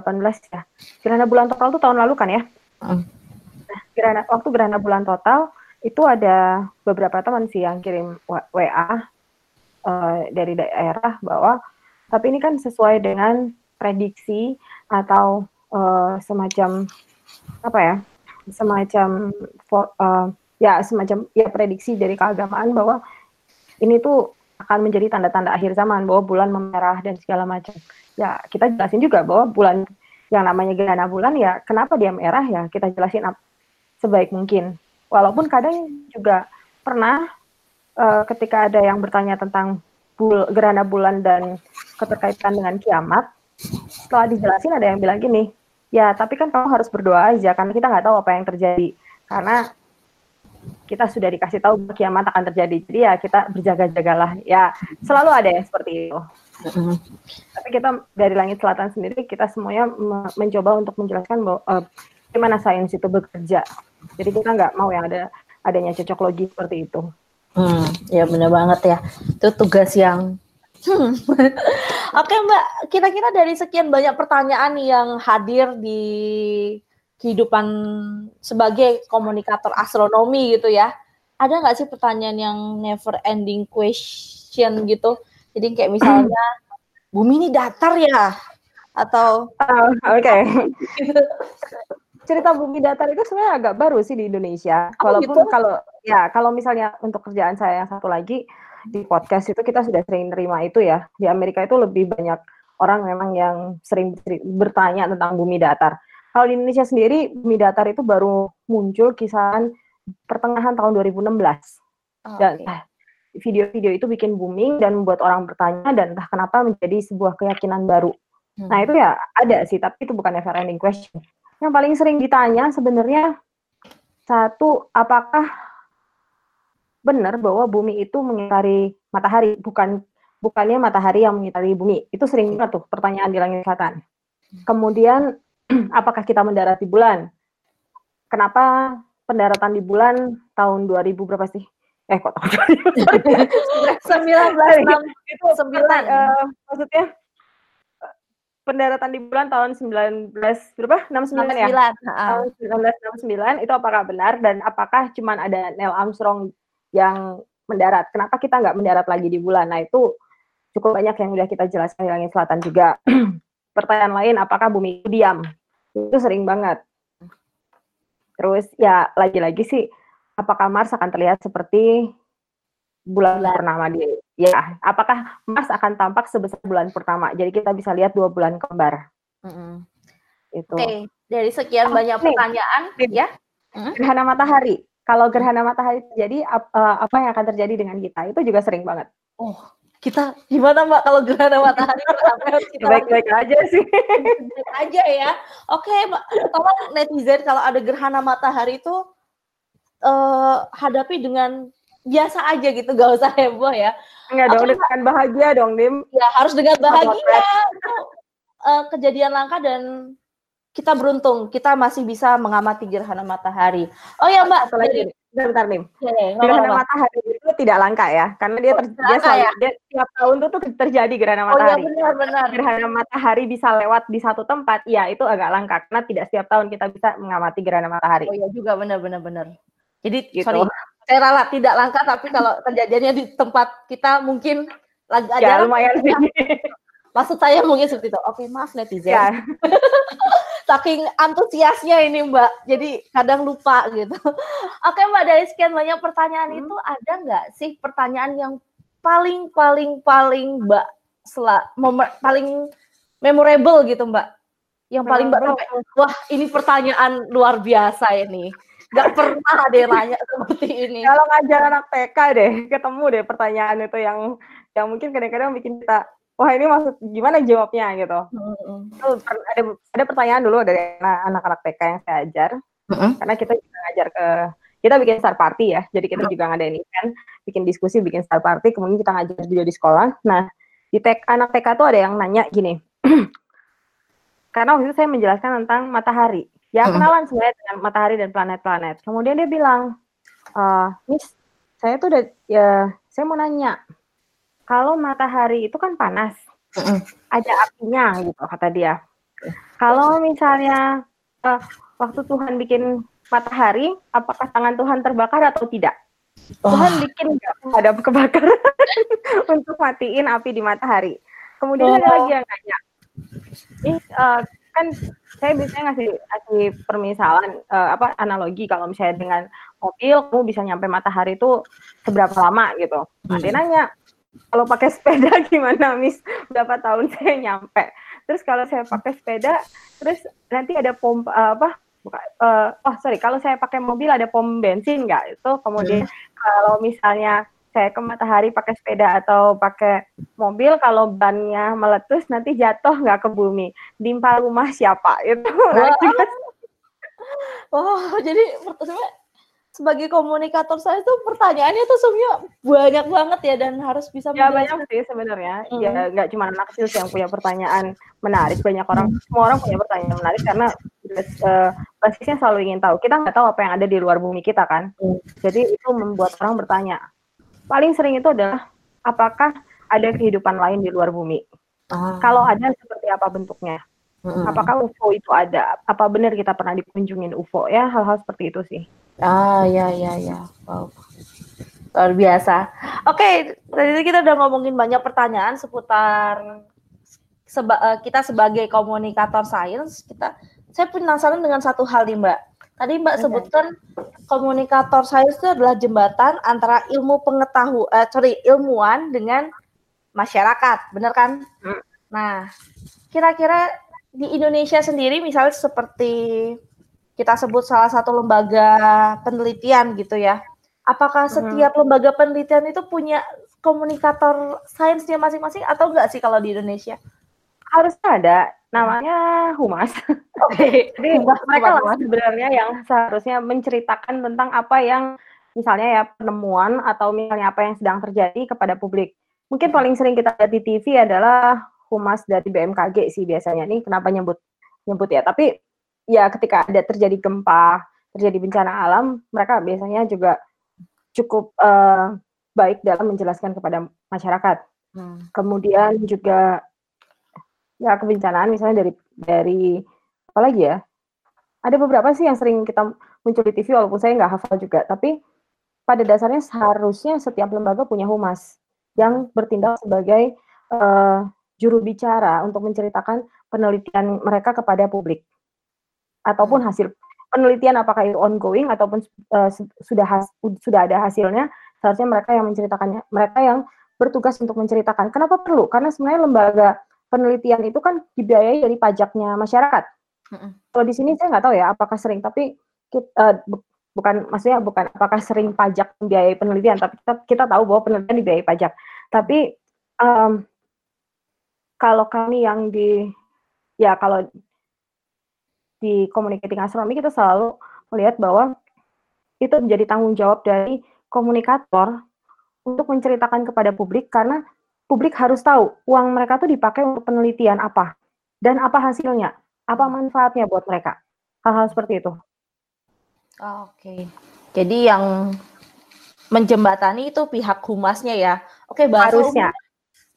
Speaker 2: ya gerhana bulan total itu tahun lalu kan ya? Hmm. Nah, gerhana waktu gerhana bulan total itu ada beberapa teman sih yang kirim WA uh, dari daerah bahwa tapi ini kan sesuai dengan prediksi atau uh, semacam apa ya semacam for, uh, ya semacam ya prediksi dari keagamaan bahwa ini tuh akan menjadi tanda-tanda akhir zaman bahwa bulan memerah dan segala macam. Ya kita jelasin juga bahwa bulan yang namanya gerhana bulan ya kenapa dia merah ya kita jelasin sebaik mungkin. Walaupun kadang juga pernah uh, ketika ada yang bertanya tentang bul gerhana bulan dan keterkaitan dengan kiamat, setelah dijelasin ada yang bilang gini, Ya, tapi kan kamu harus berdoa aja karena kita nggak tahu apa yang terjadi. Karena kita sudah dikasih tahu kiamat akan terjadi. Jadi ya kita berjaga-jagalah. Ya, selalu ada yang seperti itu. Mm-hmm. Tapi kita dari langit selatan sendiri kita semuanya mencoba untuk menjelaskan bahwa uh, gimana sains itu bekerja. Jadi kita nggak mau yang ada adanya cocok logi seperti itu.
Speaker 1: Hmm, ya benar banget ya. Itu tugas yang Hmm. Oke Mbak, kira-kira dari sekian banyak pertanyaan yang hadir di kehidupan sebagai komunikator astronomi gitu ya, ada nggak sih pertanyaan yang never ending question gitu? Jadi kayak misalnya bumi ini datar ya? Atau
Speaker 2: uh, oke. Okay. Cerita bumi datar itu sebenarnya agak baru sih di Indonesia. Oh, Walaupun gitu? kalau ya kalau misalnya untuk kerjaan saya yang satu lagi di podcast itu kita sudah sering terima itu ya. Di Amerika itu lebih banyak orang memang yang sering bertanya tentang bumi datar. Kalau di Indonesia sendiri, bumi datar itu baru muncul kisaran pertengahan tahun 2016. Oh, dan video-video itu bikin booming dan membuat orang bertanya dan entah kenapa menjadi sebuah keyakinan baru. Hmm. Nah itu ya ada sih, tapi itu bukan never ending question. Yang paling sering ditanya sebenarnya satu, apakah benar bahwa bumi itu mengitari matahari, bukan bukannya matahari yang mengitari bumi. Itu sering banget tuh pertanyaan di langit selatan. Kemudian, apakah kita mendarat di bulan? Kenapa pendaratan di bulan tahun 2000 berapa sih? Eh kok tahun
Speaker 1: 2000? 19 itu 9. Uh,
Speaker 2: maksudnya pendaratan di bulan tahun 19 berapa? 69 ya? 69. Tahun 1969 itu apakah benar dan apakah cuman ada Neil Armstrong yang mendarat. Kenapa kita nggak mendarat lagi di bulan? Nah itu cukup banyak yang udah kita jelaskan di langit selatan juga. Pertanyaan lain, apakah bumi itu diam? Itu sering banget. Terus ya lagi-lagi sih, apakah Mars akan terlihat seperti bulan purnama di ya? Apakah Mars akan tampak sebesar bulan pertama? Jadi kita bisa lihat dua bulan kembar. Mm -hmm.
Speaker 1: Itu. Oke, okay. dari sekian oh, banyak nih. pertanyaan, ya.
Speaker 2: Gerhana matahari kalau gerhana matahari terjadi eh, apa yang akan terjadi dengan kita? Itu juga sering banget.
Speaker 1: Oh, kita gimana mbak kalau gerhana matahari
Speaker 2: baik-baik aja sih.
Speaker 1: Baik aja ya. Oke mbak tolong netizen kalau ada gerhana matahari itu uh, hadapi dengan biasa aja gitu gak usah heboh ya.
Speaker 2: Enggak dong dengan bahagia dong dim.
Speaker 1: Ya harus dengan bahagia. itu uh, kejadian langka dan kita beruntung kita masih bisa mengamati gerhana matahari. Oh ya Mbak,
Speaker 2: lagi bentar nih. gerhana matahari itu tidak langka ya, karena dia oh, terjadi ya? dia tiap tahun itu tuh terjadi gerhana matahari.
Speaker 1: Oh iya benar benar.
Speaker 2: Gerhana matahari bisa lewat di satu tempat, ya itu agak langka karena tidak setiap tahun kita bisa mengamati gerhana matahari.
Speaker 1: Oh iya juga benar benar benar. Jadi gitu. sorry, saya ralat tidak langka tapi kalau terjadinya di tempat kita mungkin lagi
Speaker 2: ada ya, lumayan sih.
Speaker 1: Maksud saya mungkin seperti itu. Oke, maaf netizen. Ya. saking antusiasnya ini Mbak, jadi kadang lupa gitu. Oke Mbak, dari sekian banyak pertanyaan hmm. itu ada nggak sih pertanyaan yang paling paling paling Mbak sel paling memorable gitu Mbak? Yang paling Mbak sampai, wah ini pertanyaan luar biasa ini. Gak pernah ada yang nanya seperti ini.
Speaker 2: Kalau ngajar anak TK deh, ketemu deh pertanyaan itu yang yang mungkin kadang-kadang bikin kita wah ini maksud gimana jawabnya gitu. Mm-hmm. ada ada pertanyaan dulu dari anak-anak TK yang saya ajar, mm-hmm. karena kita juga ngajar ke kita bikin star party ya, jadi kita mm-hmm. juga ngadain event, bikin diskusi, bikin star party, kemudian kita ngajar juga di sekolah. Nah di TK, anak TK tuh ada yang nanya gini, karena waktu itu saya menjelaskan tentang matahari, ya kenalan sebenarnya dengan matahari dan planet-planet. Kemudian dia bilang, uh, Miss, saya tuh udah ya saya mau nanya kalau matahari itu kan panas, ada apinya gitu kata dia. Kalau misalnya uh, waktu Tuhan bikin matahari, apakah tangan Tuhan terbakar atau tidak? Oh. Tuhan bikin ada kebakaran untuk matiin api di matahari. Kemudian oh. ada lagi yang nanya, ini uh, kan saya biasanya ngasih, ngasih permisalan uh, apa analogi kalau misalnya dengan mobil kamu bisa nyampe matahari itu seberapa lama gitu. Nanti nanya kalau pakai sepeda gimana Miss? Berapa tahun saya nyampe? Terus kalau saya pakai sepeda terus nanti ada pom uh, apa? Buka, uh, oh sorry. Kalau saya pakai mobil ada pom bensin nggak? Itu kemudian hmm. kalau misalnya saya ke matahari pakai sepeda atau pakai mobil kalau bannya meletus nanti jatuh nggak ke bumi. Dimpa rumah siapa? Itu
Speaker 1: oh, oh jadi sebagai komunikator saya tuh pertanyaannya tuh sebenarnya banyak banget ya dan harus bisa
Speaker 2: ya banyak sih sebenarnya. Mm. ya nggak cuma anak kecil yang punya pertanyaan menarik banyak orang semua orang punya pertanyaan menarik karena uh, basisnya selalu ingin tahu. Kita nggak tahu apa yang ada di luar bumi kita kan. Mm. jadi itu membuat orang bertanya. Paling sering itu adalah apakah ada kehidupan lain di luar bumi? Ah. kalau ada seperti apa bentuknya mm. apakah UFO itu ada apa benar kita pernah dikunjungin UFO ya hal-hal seperti itu sih
Speaker 1: Ah ya ya ya. Wow. Luar biasa. Oke, tadi kita udah ngomongin banyak pertanyaan seputar seba, uh, kita sebagai komunikator sains. Kita saya penasaran dengan satu hal nih, Mbak. Tadi Mbak okay. sebutkan komunikator sains itu adalah jembatan antara ilmu pengetahuan, uh, sorry, ilmuwan dengan masyarakat, benar kan? Hmm. Nah, kira-kira di Indonesia sendiri misalnya seperti kita sebut salah satu lembaga penelitian gitu ya. Apakah setiap hmm. lembaga penelitian itu punya komunikator sainsnya masing-masing atau enggak sih kalau di Indonesia?
Speaker 2: Harus ada, namanya humas. Okay. Jadi humas, mereka lah sebenarnya yang seharusnya menceritakan tentang apa yang misalnya ya penemuan atau misalnya apa yang sedang terjadi kepada publik. Mungkin paling sering kita lihat di TV adalah humas dari BMKG sih biasanya. Nih kenapa nyebut nyebut ya? Tapi ya ketika ada terjadi gempa, terjadi bencana alam, mereka biasanya juga cukup uh, baik dalam menjelaskan kepada masyarakat. Hmm. Kemudian juga ya kebencanaan misalnya dari dari apa lagi ya? Ada beberapa sih yang sering kita muncul di TV walaupun saya nggak hafal juga, tapi pada dasarnya seharusnya setiap lembaga punya humas yang bertindak sebagai uh, juru bicara untuk menceritakan penelitian mereka kepada publik. Ataupun hasil penelitian apakah itu ongoing ataupun uh, sudah has, sudah ada hasilnya seharusnya mereka yang menceritakannya mereka yang bertugas untuk menceritakan. Kenapa perlu? Karena sebenarnya lembaga penelitian itu kan dibiayai dari pajaknya masyarakat. Mm-hmm. kalau di sini saya nggak tahu ya apakah sering tapi kita, uh, bu, bukan maksudnya bukan apakah sering pajak membiayai penelitian tapi kita, kita tahu bahwa penelitian dibiayai pajak. Tapi um, kalau kami yang di ya kalau di communicating astronomy kita selalu melihat bahwa itu menjadi tanggung jawab dari komunikator untuk menceritakan kepada publik karena publik harus tahu uang mereka tuh dipakai untuk penelitian apa dan apa hasilnya, apa manfaatnya buat mereka. Hal-hal seperti itu.
Speaker 1: Oke. Jadi yang menjembatani itu pihak humasnya ya. Oke, bahasa harusnya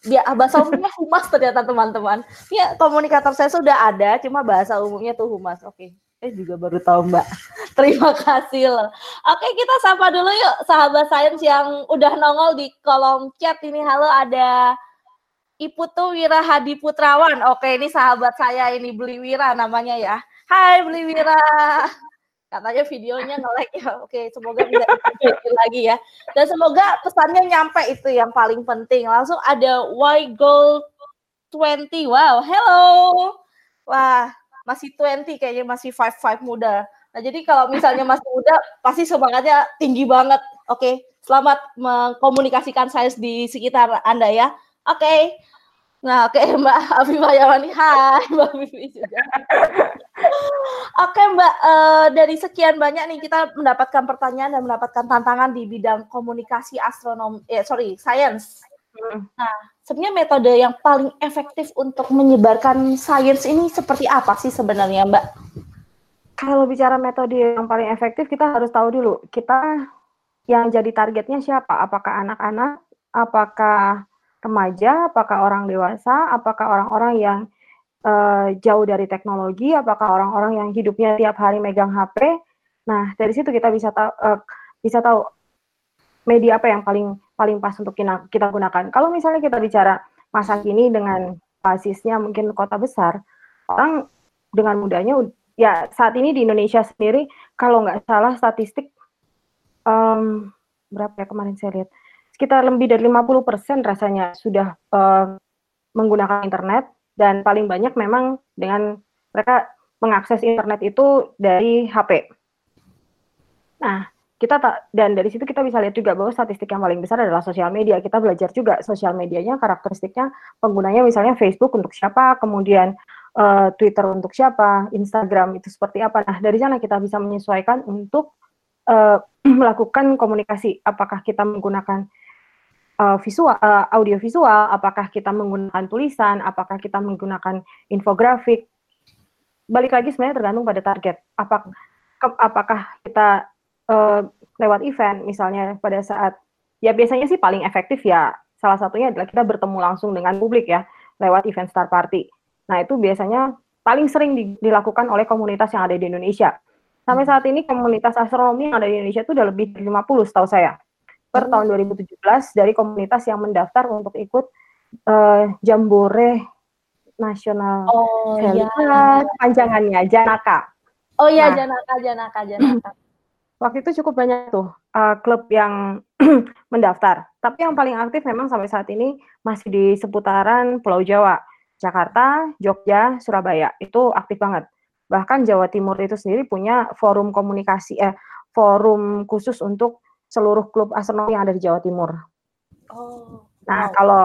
Speaker 1: dia bahasa umumnya humas ternyata teman-teman. Ya komunikator saya sudah ada, cuma bahasa umumnya tuh humas. Oke, saya juga baru tahu Mbak. Terima kasih loh. Oke, kita sapa dulu yuk sahabat sains yang udah nongol di kolom chat ini. Halo, ada Iputu Wira Hadi Putrawan. Oke, ini sahabat saya ini Beli Wira namanya ya. Hai Beli Wira katanya videonya nge ya. Oke, semoga bisa lagi ya. Dan semoga pesannya nyampe itu yang paling penting. Langsung ada Y Gold 20. Wow, hello. Wah, masih 20 kayaknya masih 55 muda. Nah, jadi kalau misalnya masih muda pasti semangatnya tinggi banget. Oke, selamat mengkomunikasikan sains di sekitar Anda ya. Oke. Nah, oke Mbak Afifah Yawani. Hai Mbak Afifah juga. Oke Mbak, uh, dari sekian banyak nih kita mendapatkan pertanyaan dan mendapatkan tantangan di bidang komunikasi astronomi, eh, sorry, science. Hmm. Nah, sebenarnya metode yang paling efektif untuk menyebarkan sains ini seperti apa sih sebenarnya Mbak?
Speaker 2: Kalau bicara metode yang paling efektif, kita harus tahu dulu kita yang jadi targetnya siapa? Apakah anak-anak? Apakah remaja? Apakah orang dewasa? Apakah orang-orang yang uh, jauh dari teknologi, apakah orang-orang yang hidupnya tiap hari megang HP. Nah, dari situ kita bisa tahu uh, bisa tahu media apa yang paling paling pas untuk kita, kita gunakan. Kalau misalnya kita bicara masa kini dengan basisnya mungkin kota besar, orang dengan mudahnya ya saat ini di Indonesia sendiri kalau nggak salah statistik um, berapa ya kemarin saya lihat sekitar lebih dari 50% rasanya sudah uh, menggunakan internet dan paling banyak memang dengan mereka mengakses internet itu dari HP. Nah, kita tak dan dari situ kita bisa lihat juga bahwa statistik yang paling besar adalah sosial media. Kita belajar juga sosial medianya karakteristiknya penggunanya misalnya Facebook untuk siapa, kemudian uh, Twitter untuk siapa, Instagram itu seperti apa. Nah, dari sana kita bisa menyesuaikan untuk uh, melakukan komunikasi. Apakah kita menggunakan uh, visual, uh, audio visual, apakah kita menggunakan tulisan, apakah kita menggunakan infografik. Balik lagi sebenarnya tergantung pada target. Apakah apakah kita uh, lewat event, misalnya pada saat ya biasanya sih paling efektif ya salah satunya adalah kita bertemu langsung dengan publik ya lewat event Star Party. Nah itu biasanya paling sering dilakukan oleh komunitas yang ada di Indonesia. Sampai saat ini komunitas astronomi yang ada di Indonesia itu udah lebih dari 50 setahu saya. Per tahun 2017 dari komunitas yang mendaftar untuk ikut uh, Jambore Nasional
Speaker 1: oh,
Speaker 2: ya. panjangannya Janaka.
Speaker 1: Oh iya nah, Janaka Janaka Janaka.
Speaker 2: Waktu itu cukup banyak tuh uh, klub yang mendaftar. Tapi yang paling aktif memang sampai saat ini masih di seputaran Pulau Jawa. Jakarta, Jogja, Surabaya itu aktif banget. Bahkan Jawa Timur itu sendiri punya forum komunikasi eh forum khusus untuk seluruh klub astronomi yang ada di Jawa Timur. Oh. Nah, wow. kalau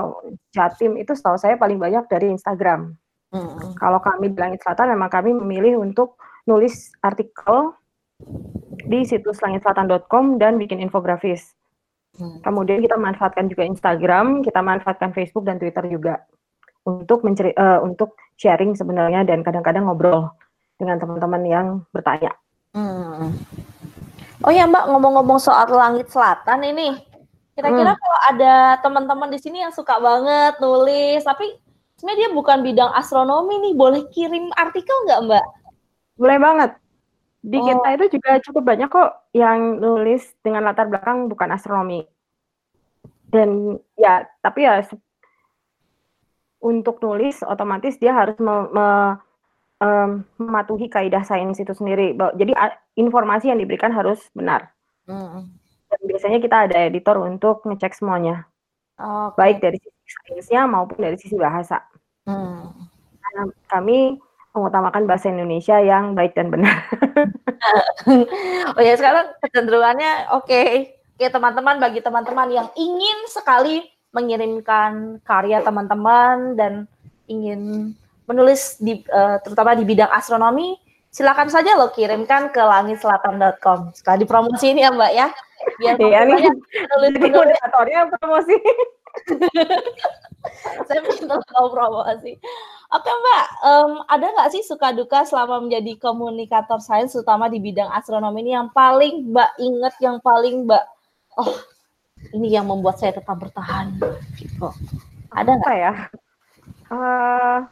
Speaker 2: Jatim itu setahu saya paling banyak dari Instagram. Hmm. Kalau kami di Langit Selatan memang kami memilih untuk nulis artikel di situs langitselatan.com dan bikin infografis. Hmm. Kemudian kita manfaatkan juga Instagram, kita manfaatkan Facebook dan Twitter juga untuk mencari uh, untuk sharing sebenarnya dan kadang-kadang ngobrol dengan teman-teman yang bertanya. Hmm.
Speaker 1: Oh ya Mbak, ngomong-ngomong soal langit selatan ini, kira-kira hmm. kalau ada teman-teman di sini yang suka banget nulis, tapi sebenarnya dia bukan bidang astronomi nih, boleh kirim artikel nggak Mbak?
Speaker 2: Boleh banget. Di oh. kita itu juga cukup banyak kok yang nulis dengan latar belakang bukan astronomi. Dan ya, tapi ya untuk nulis otomatis dia harus me, me, um, mematuhi kaidah sains itu sendiri. Jadi informasi yang diberikan harus benar. Hmm. Dan biasanya kita ada editor untuk ngecek semuanya, okay. baik dari sisi sainsnya maupun dari sisi bahasa. Hmm. Karena kami mengutamakan bahasa Indonesia yang baik dan benar.
Speaker 1: oh ya sekarang kecenderungannya oke. Okay. Oke teman-teman bagi teman-teman yang ingin sekali mengirimkan karya teman-teman dan ingin menulis di uh, terutama di bidang astronomi, silakan saja lo kirimkan ke langitselatan.com. Sekali dipromosi ini ya Mbak ya.
Speaker 2: Biar iya nih. Penulis penulis promosi.
Speaker 1: Saya minta tahu promosi. Oke Mbak, um, ada nggak sih suka duka selama menjadi komunikator sains, terutama di bidang astronomi ini yang paling Mbak ingat, yang paling Mbak, oh ini yang membuat saya tetap bertahan gitu. Ada nggak
Speaker 2: ya? Uh,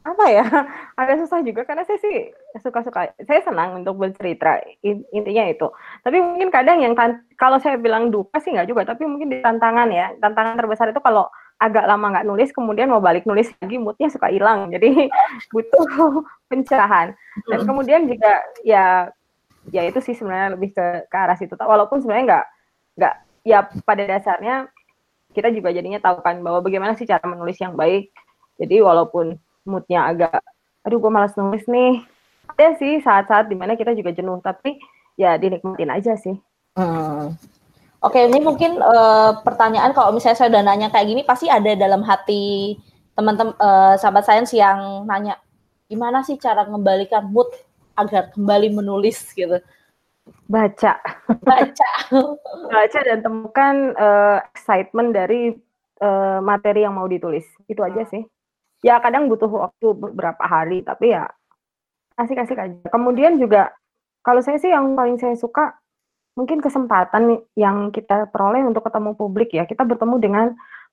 Speaker 2: apa ya? Agak susah juga karena saya sih suka-suka. Saya senang untuk bercerita intinya itu. Tapi mungkin kadang yang kalau saya bilang duka sih nggak juga. Tapi mungkin di tantangan ya. Tantangan terbesar itu kalau agak lama nggak nulis, kemudian mau balik nulis lagi, moodnya suka hilang. Jadi butuh pencerahan. Dan kemudian juga ya ya itu sih sebenarnya lebih ke, ke arah situ. Walaupun sebenarnya nggak nggak ya pada dasarnya kita juga jadinya tahu kan bahwa bagaimana sih cara menulis yang baik. Jadi walaupun moodnya agak, aduh gue malas nulis nih, ada sih saat-saat di mana kita juga jenuh, tapi ya dinikmatin aja sih. Hmm.
Speaker 1: Oke, ini mungkin uh, pertanyaan kalau misalnya saya udah nanya kayak gini, pasti ada dalam hati teman-teman uh, sahabat sains yang nanya, gimana sih cara mengembalikan mood agar kembali menulis? gitu.
Speaker 2: Baca.
Speaker 1: Baca.
Speaker 2: Baca dan temukan uh, excitement dari uh, materi yang mau ditulis. Itu aja sih ya kadang butuh waktu beberapa hari tapi ya asik-asik aja. Kemudian juga kalau saya sih yang paling saya suka mungkin kesempatan yang kita peroleh untuk ketemu publik ya. Kita bertemu dengan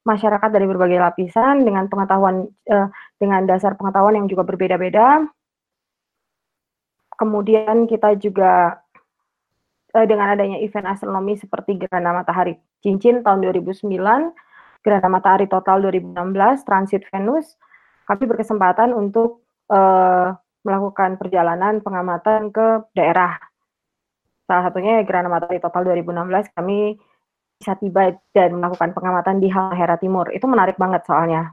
Speaker 2: masyarakat dari berbagai lapisan dengan pengetahuan uh, dengan dasar pengetahuan yang juga berbeda-beda. Kemudian kita juga uh, dengan adanya event astronomi seperti Gerhana Matahari Cincin tahun 2009, Gerhana Matahari Total 2016, Transit Venus, kami berkesempatan untuk uh, melakukan perjalanan pengamatan ke daerah. Salah satunya Gerhana Matahari Total 2016 kami bisa tiba dan melakukan pengamatan di Halmahera Timur. Itu menarik banget soalnya.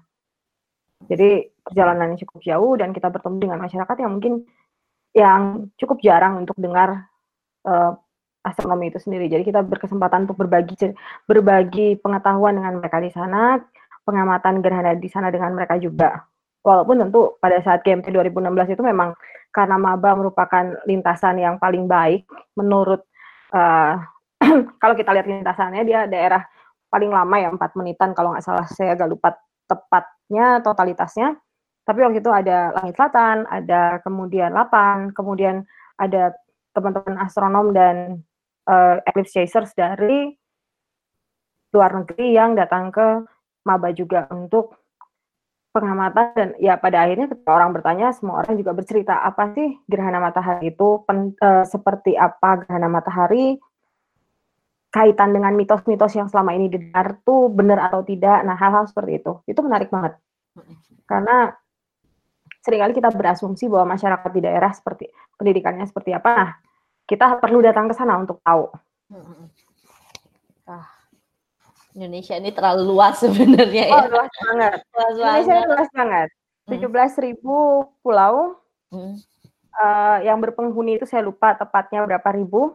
Speaker 2: Jadi perjalanannya cukup jauh dan kita bertemu dengan masyarakat yang mungkin yang cukup jarang untuk dengar uh, astronomi itu sendiri. Jadi kita berkesempatan untuk berbagi berbagi pengetahuan dengan mereka di sana, pengamatan gerhana di sana dengan mereka juga. Walaupun tentu pada saat GMT 2016 itu memang karena maba merupakan lintasan yang paling baik menurut uh, kalau kita lihat lintasannya dia daerah paling lama ya empat menitan kalau nggak salah saya agak lupa tepatnya totalitasnya. Tapi waktu itu ada langit selatan, ada kemudian lapan, kemudian ada teman-teman astronom dan uh, eclipse chasers dari luar negeri yang datang ke Maba juga untuk pengamatan dan ya pada akhirnya ketika orang bertanya semua orang juga bercerita apa sih gerhana matahari itu? Pen, uh, seperti apa gerhana matahari? Kaitan dengan mitos-mitos yang selama ini didengar tuh benar atau tidak? Nah hal-hal seperti itu. Itu menarik banget. Karena sering kali kita berasumsi bahwa masyarakat di daerah seperti pendidikannya seperti apa. Nah kita perlu datang ke sana untuk tahu.
Speaker 1: Ah Indonesia ini terlalu luas sebenarnya
Speaker 2: oh, ya. luas banget. Luas Indonesia banget. luas banget. Hmm. Tujuh belas ribu pulau hmm. uh, yang berpenghuni itu saya lupa tepatnya berapa ribu.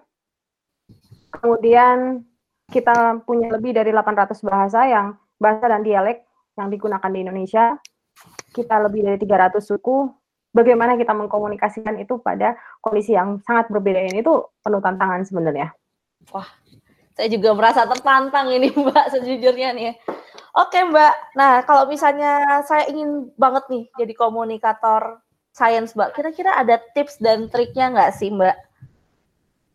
Speaker 2: Kemudian kita punya lebih dari 800 bahasa yang bahasa dan dialek yang digunakan di Indonesia. Kita lebih dari 300 suku. Bagaimana kita mengkomunikasikan itu pada kondisi yang sangat berbeda ini itu penuh tantangan sebenarnya.
Speaker 1: Wah, saya juga merasa tertantang ini Mbak sejujurnya nih. Oke Mbak, nah kalau misalnya saya ingin banget nih jadi komunikator sains Mbak, kira-kira ada tips dan triknya nggak sih Mbak?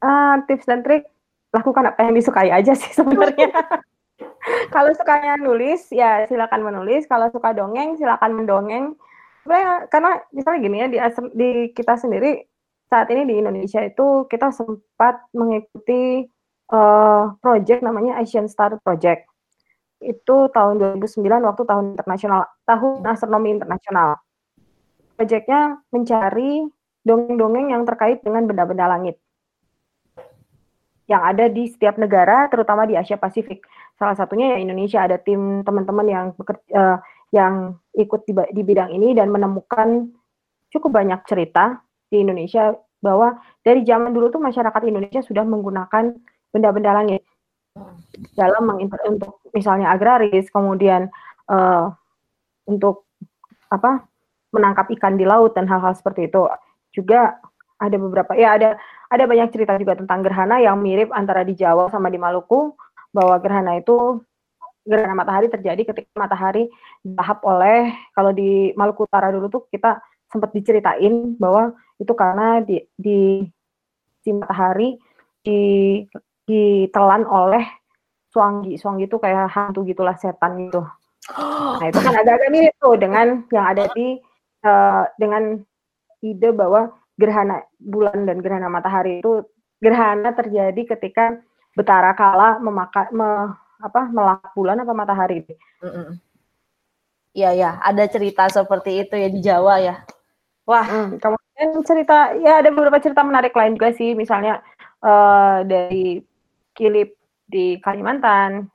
Speaker 2: Uh, tips dan trik, lakukan apa yang disukai aja sih sebenarnya. kalau sukanya nulis, ya silakan menulis. Kalau suka dongeng, silakan mendongeng. Karena misalnya gini ya, di, di kita sendiri saat ini di Indonesia itu kita sempat mengikuti uh, project namanya Asian Star Project. Itu tahun 2009 waktu tahun internasional, tahun astronomi internasional. Projectnya mencari dongeng-dongeng yang terkait dengan benda-benda langit yang ada di setiap negara, terutama di Asia Pasifik. Salah satunya ya Indonesia ada tim teman-teman yang bekerja, uh, yang ikut di, di bidang ini dan menemukan cukup banyak cerita di Indonesia bahwa dari zaman dulu tuh masyarakat Indonesia sudah menggunakan benda-benda langit dalam menginter untuk misalnya agraris, kemudian uh, untuk apa menangkap ikan di laut dan hal-hal seperti itu. Juga ada beberapa ya ada ada banyak cerita juga tentang gerhana yang mirip antara di Jawa sama di Maluku bahwa gerhana itu gerhana matahari terjadi ketika matahari dilahap oleh kalau di Maluku Utara dulu tuh kita sempat diceritain bahwa itu karena di di si matahari di ditelan oleh Suanggi. Suanggi itu kayak hantu gitulah setan gitu. Nah itu kan agak-agak mirip tuh dengan yang ada di uh, dengan ide bahwa gerhana bulan dan gerhana matahari itu gerhana terjadi ketika betara kala memakai me, apa melak bulan apa matahari.
Speaker 1: Iya ya, ada cerita seperti itu ya di Jawa ya.
Speaker 2: Wah, hmm, kemudian cerita ya ada beberapa cerita menarik lain juga sih, misalnya uh, dari Kilip di Kalimantan.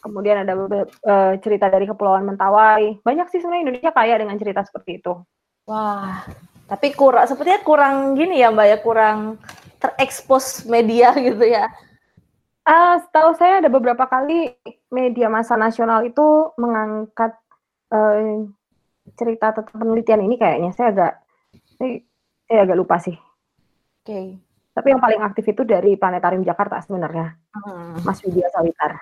Speaker 2: Kemudian ada uh, cerita dari Kepulauan Mentawai. Banyak sih sebenarnya Indonesia kaya dengan cerita seperti itu.
Speaker 1: Wah, tapi kurang sepertinya kurang gini ya Mbak ya, kurang terekspos media gitu ya.
Speaker 2: Uh, setahu saya ada beberapa kali media masa nasional itu mengangkat uh, cerita tentang penelitian ini kayaknya saya agak saya, saya agak lupa sih.
Speaker 1: Oke. Okay.
Speaker 2: Tapi yang paling aktif itu dari Planetarium Jakarta sebenarnya, hmm. Mas Widya Sawitar.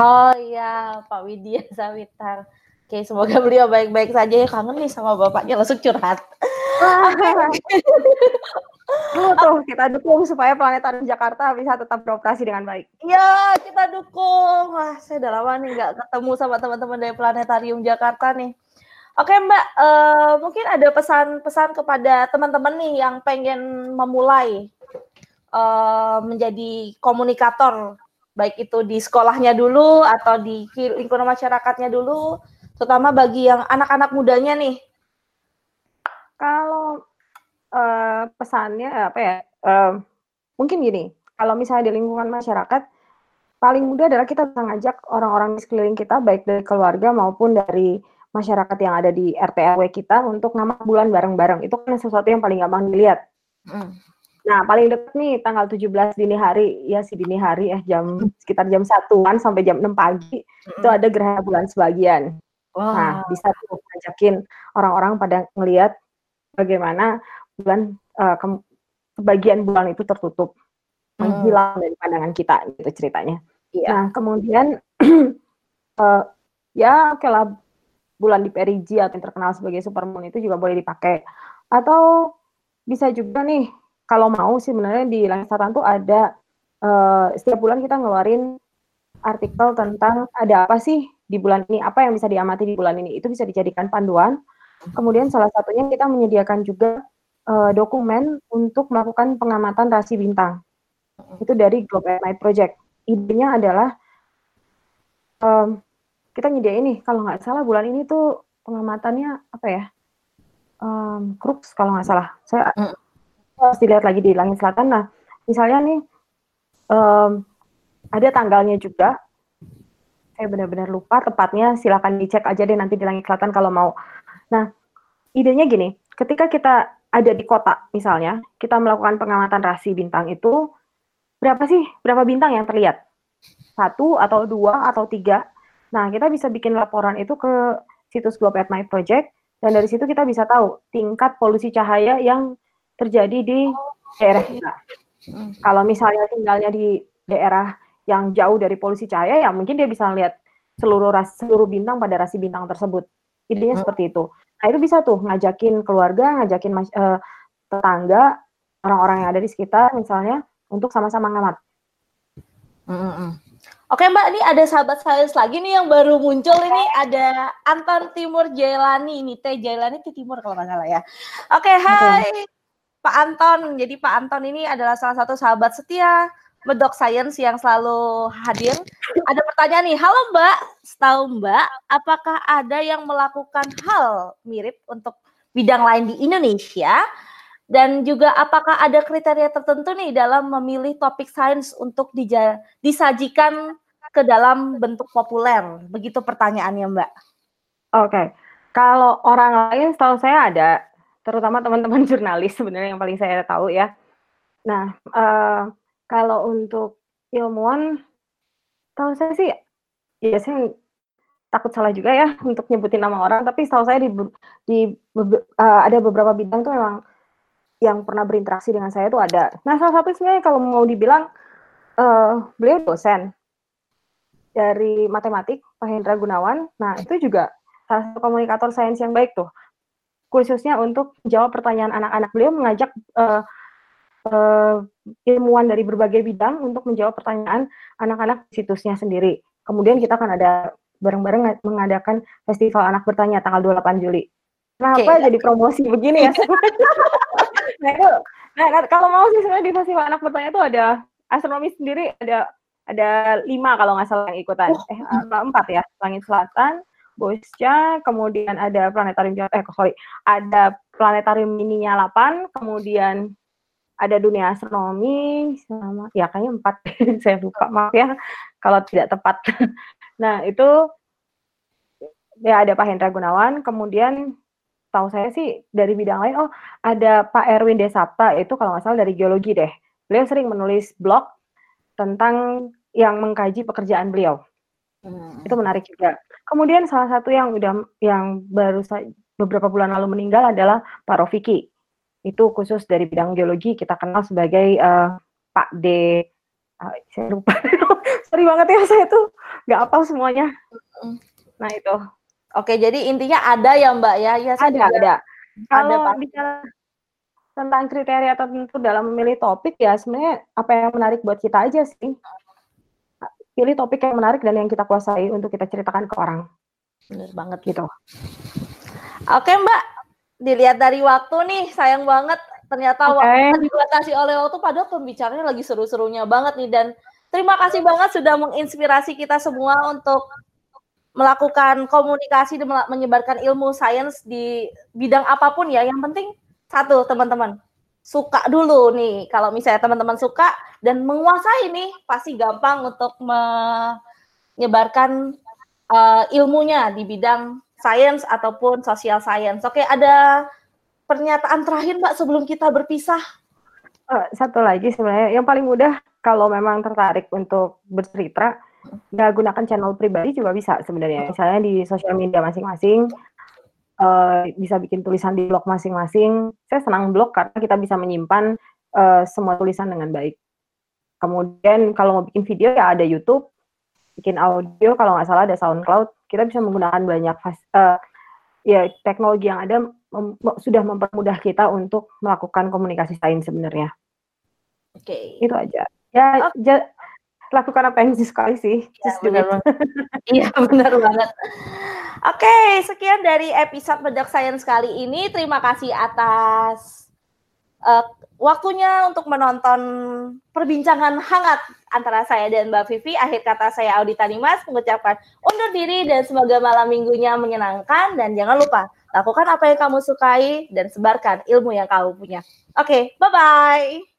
Speaker 1: Oh iya, Pak Widya Sawitar. Oke, semoga beliau baik-baik saja ya. Kangen nih sama bapaknya langsung curhat.
Speaker 2: Tuh kita dukung supaya Planetarium Jakarta bisa tetap beroperasi dengan baik.
Speaker 1: Iya, kita dukung. Wah, saya udah lama nih nggak ketemu sama teman-teman dari Planetarium Jakarta nih. Oke Mbak, uh, mungkin ada pesan-pesan kepada teman-teman nih yang pengen memulai uh, menjadi komunikator baik itu di sekolahnya dulu atau di lingkungan masyarakatnya dulu terutama bagi yang anak-anak mudanya nih.
Speaker 2: Kalau uh, pesannya apa ya uh, mungkin gini kalau misalnya di lingkungan masyarakat paling mudah adalah kita bisa ngajak orang-orang di sekeliling kita baik dari keluarga maupun dari masyarakat yang ada di RT RW kita untuk ngamak bulan bareng-bareng. Itu kan sesuatu yang paling gampang dilihat. Mm. Nah, paling dekat nih tanggal 17 dini hari, ya si dini hari ya jam sekitar jam satuan sampai jam 6 pagi mm-hmm. itu ada gerhana bulan sebagian. Wow. Nah, bisa tuh ngajakin orang-orang pada ngelihat bagaimana bulan uh, ke, sebagian bulan itu tertutup. Mm. hmm. hilang dari pandangan kita gitu ceritanya.
Speaker 1: Iya.
Speaker 2: Nah kemudian uh, ya oke lah bulan di perigi atau yang terkenal sebagai supermoon itu juga boleh dipakai atau bisa juga nih kalau mau sih sebenarnya di langit selatan tuh ada uh, setiap bulan kita ngeluarin artikel tentang ada apa sih di bulan ini, apa yang bisa diamati di bulan ini. Itu bisa dijadikan panduan. Kemudian salah satunya kita menyediakan juga uh, dokumen untuk melakukan pengamatan rasi bintang. Itu dari Globe at Night Project. Idenya adalah um, kita nyediain nih, kalau nggak salah bulan ini tuh pengamatannya apa ya? Um, kalau nggak salah. Saya. Harus dilihat lagi di langit selatan. Nah, misalnya nih um, ada tanggalnya juga. Saya benar-benar lupa tepatnya silakan dicek aja deh nanti di langit selatan kalau mau. Nah idenya gini ketika kita ada di kota misalnya kita melakukan pengamatan rasi bintang itu berapa sih? Berapa bintang yang terlihat? Satu atau dua atau tiga? Nah kita bisa bikin laporan itu ke situs Globe at Night Project dan dari situ kita bisa tahu tingkat polusi cahaya yang terjadi di daerah kita. Hmm. Kalau misalnya tinggalnya di daerah yang jauh dari polusi cahaya ya mungkin dia bisa lihat seluruh ras, seluruh bintang pada rasi bintang tersebut. Idenya hmm. seperti itu. Nah, itu bisa tuh ngajakin keluarga, ngajakin mas, uh, tetangga, orang-orang yang ada di sekitar misalnya untuk sama-sama ngamat.
Speaker 1: Hmm. Oke Mbak, ini ada sahabat saya lagi nih yang baru muncul ini ada Anton Timur Jailani ini Teh Jailani itu Timur kalau nggak salah ya. Oke, hai okay. Pak Anton. Jadi Pak Anton ini adalah salah satu sahabat setia Medok Science yang selalu hadir. Ada pertanyaan nih, halo Mbak, setahu Mbak, apakah ada yang melakukan hal mirip untuk bidang lain di Indonesia? Dan juga apakah ada kriteria tertentu nih dalam memilih topik sains untuk disajikan ke dalam bentuk populer? Begitu pertanyaannya Mbak.
Speaker 2: Oke, okay. kalau orang lain setahu saya ada, terutama teman-teman jurnalis sebenarnya yang paling saya tahu ya. Nah, uh, kalau untuk ilmuwan, tahu saya sih, ya saya takut salah juga ya untuk nyebutin nama orang, tapi setahu saya di, di uh, ada beberapa bidang tuh memang yang pernah berinteraksi dengan saya itu ada. Nah, salah satu sebenarnya kalau mau dibilang uh, beliau dosen dari matematik Pak Hendra Gunawan. Nah, itu juga salah satu komunikator sains yang baik tuh. Khususnya untuk jawab pertanyaan anak-anak beliau mengajak uh, uh, ilmuwan dari berbagai bidang untuk menjawab pertanyaan anak-anak di situsnya sendiri. Kemudian kita akan ada bareng-bareng mengadakan festival anak bertanya tanggal 28 Juli. Kenapa okay. jadi promosi begini ya? nah itu, nah, nah kalau mau sih sebenarnya di festival anak bertanya itu ada astronomi sendiri ada ada lima kalau nggak salah yang ikutan. Oh. Eh empat ya, langit selatan, Bosca, kemudian ada planetarium eh sorry, ada planetarium mininya 8, kemudian ada dunia astronomi sama ya kayaknya empat saya lupa maaf ya kalau tidak tepat. Nah itu ya ada Pak Hendra Gunawan kemudian tahu saya sih dari bidang lain oh ada Pak Erwin Desapta itu kalau nggak salah dari geologi deh. Beliau sering menulis blog tentang yang mengkaji pekerjaan beliau hmm. itu menarik juga kemudian salah satu yang udah yang baru beberapa bulan lalu meninggal adalah Pak Rofiki itu khusus dari bidang geologi kita kenal sebagai uh, Pak D. Uh, saya lupa, sorry banget ya saya tuh nggak apa semuanya. Nah itu.
Speaker 1: Oke, jadi intinya ada ya Mbak ya? Ya
Speaker 2: ada, juga, ada. Kalau ada, bicara tentang kriteria tertentu dalam memilih topik ya sebenarnya apa yang menarik buat kita aja sih. Pilih topik yang menarik dan yang kita kuasai untuk kita ceritakan ke orang.
Speaker 1: Bener banget gitu. Oke Mbak, dilihat dari waktu nih, sayang banget ternyata okay. waktu dibatasi oleh waktu padahal pembicaranya lagi seru-serunya banget nih dan terima kasih banget sudah menginspirasi kita semua untuk melakukan komunikasi dan menyebarkan ilmu sains di bidang apa pun ya. Yang penting satu teman-teman suka dulu nih. Kalau misalnya teman-teman suka dan menguasai nih pasti gampang untuk menyebarkan uh, ilmunya di bidang science ataupun social science. Oke, ada pernyataan terakhir Mbak sebelum kita berpisah.
Speaker 2: Uh, satu lagi sebenarnya yang paling mudah kalau memang tertarik untuk bercerita, ya gunakan channel pribadi juga bisa sebenarnya. Misalnya di sosial media masing-masing, uh, bisa bikin tulisan di blog masing-masing. Saya senang blog karena kita bisa menyimpan uh, semua tulisan dengan baik. Kemudian kalau mau bikin video ya ada YouTube, bikin audio kalau nggak salah ada SoundCloud. Kita bisa menggunakan banyak uh, ya teknologi yang ada mem sudah mempermudah kita untuk melakukan komunikasi sains sebenarnya.
Speaker 1: Oke. Okay.
Speaker 2: Itu aja. Ya, okay. ja, lakukan apa yang disukai sih.
Speaker 1: Ya, benar banget. Iya, benar banget. Oke, sekian dari episode Bedak Science kali ini. Terima kasih atas uh, waktunya untuk menonton perbincangan hangat antara saya dan Mbak Vivi. Akhir kata saya Audita Nimas mengucapkan undur diri dan semoga malam minggunya menyenangkan. Dan jangan lupa, lakukan apa yang kamu sukai dan sebarkan ilmu yang kamu punya. Oke, bye-bye.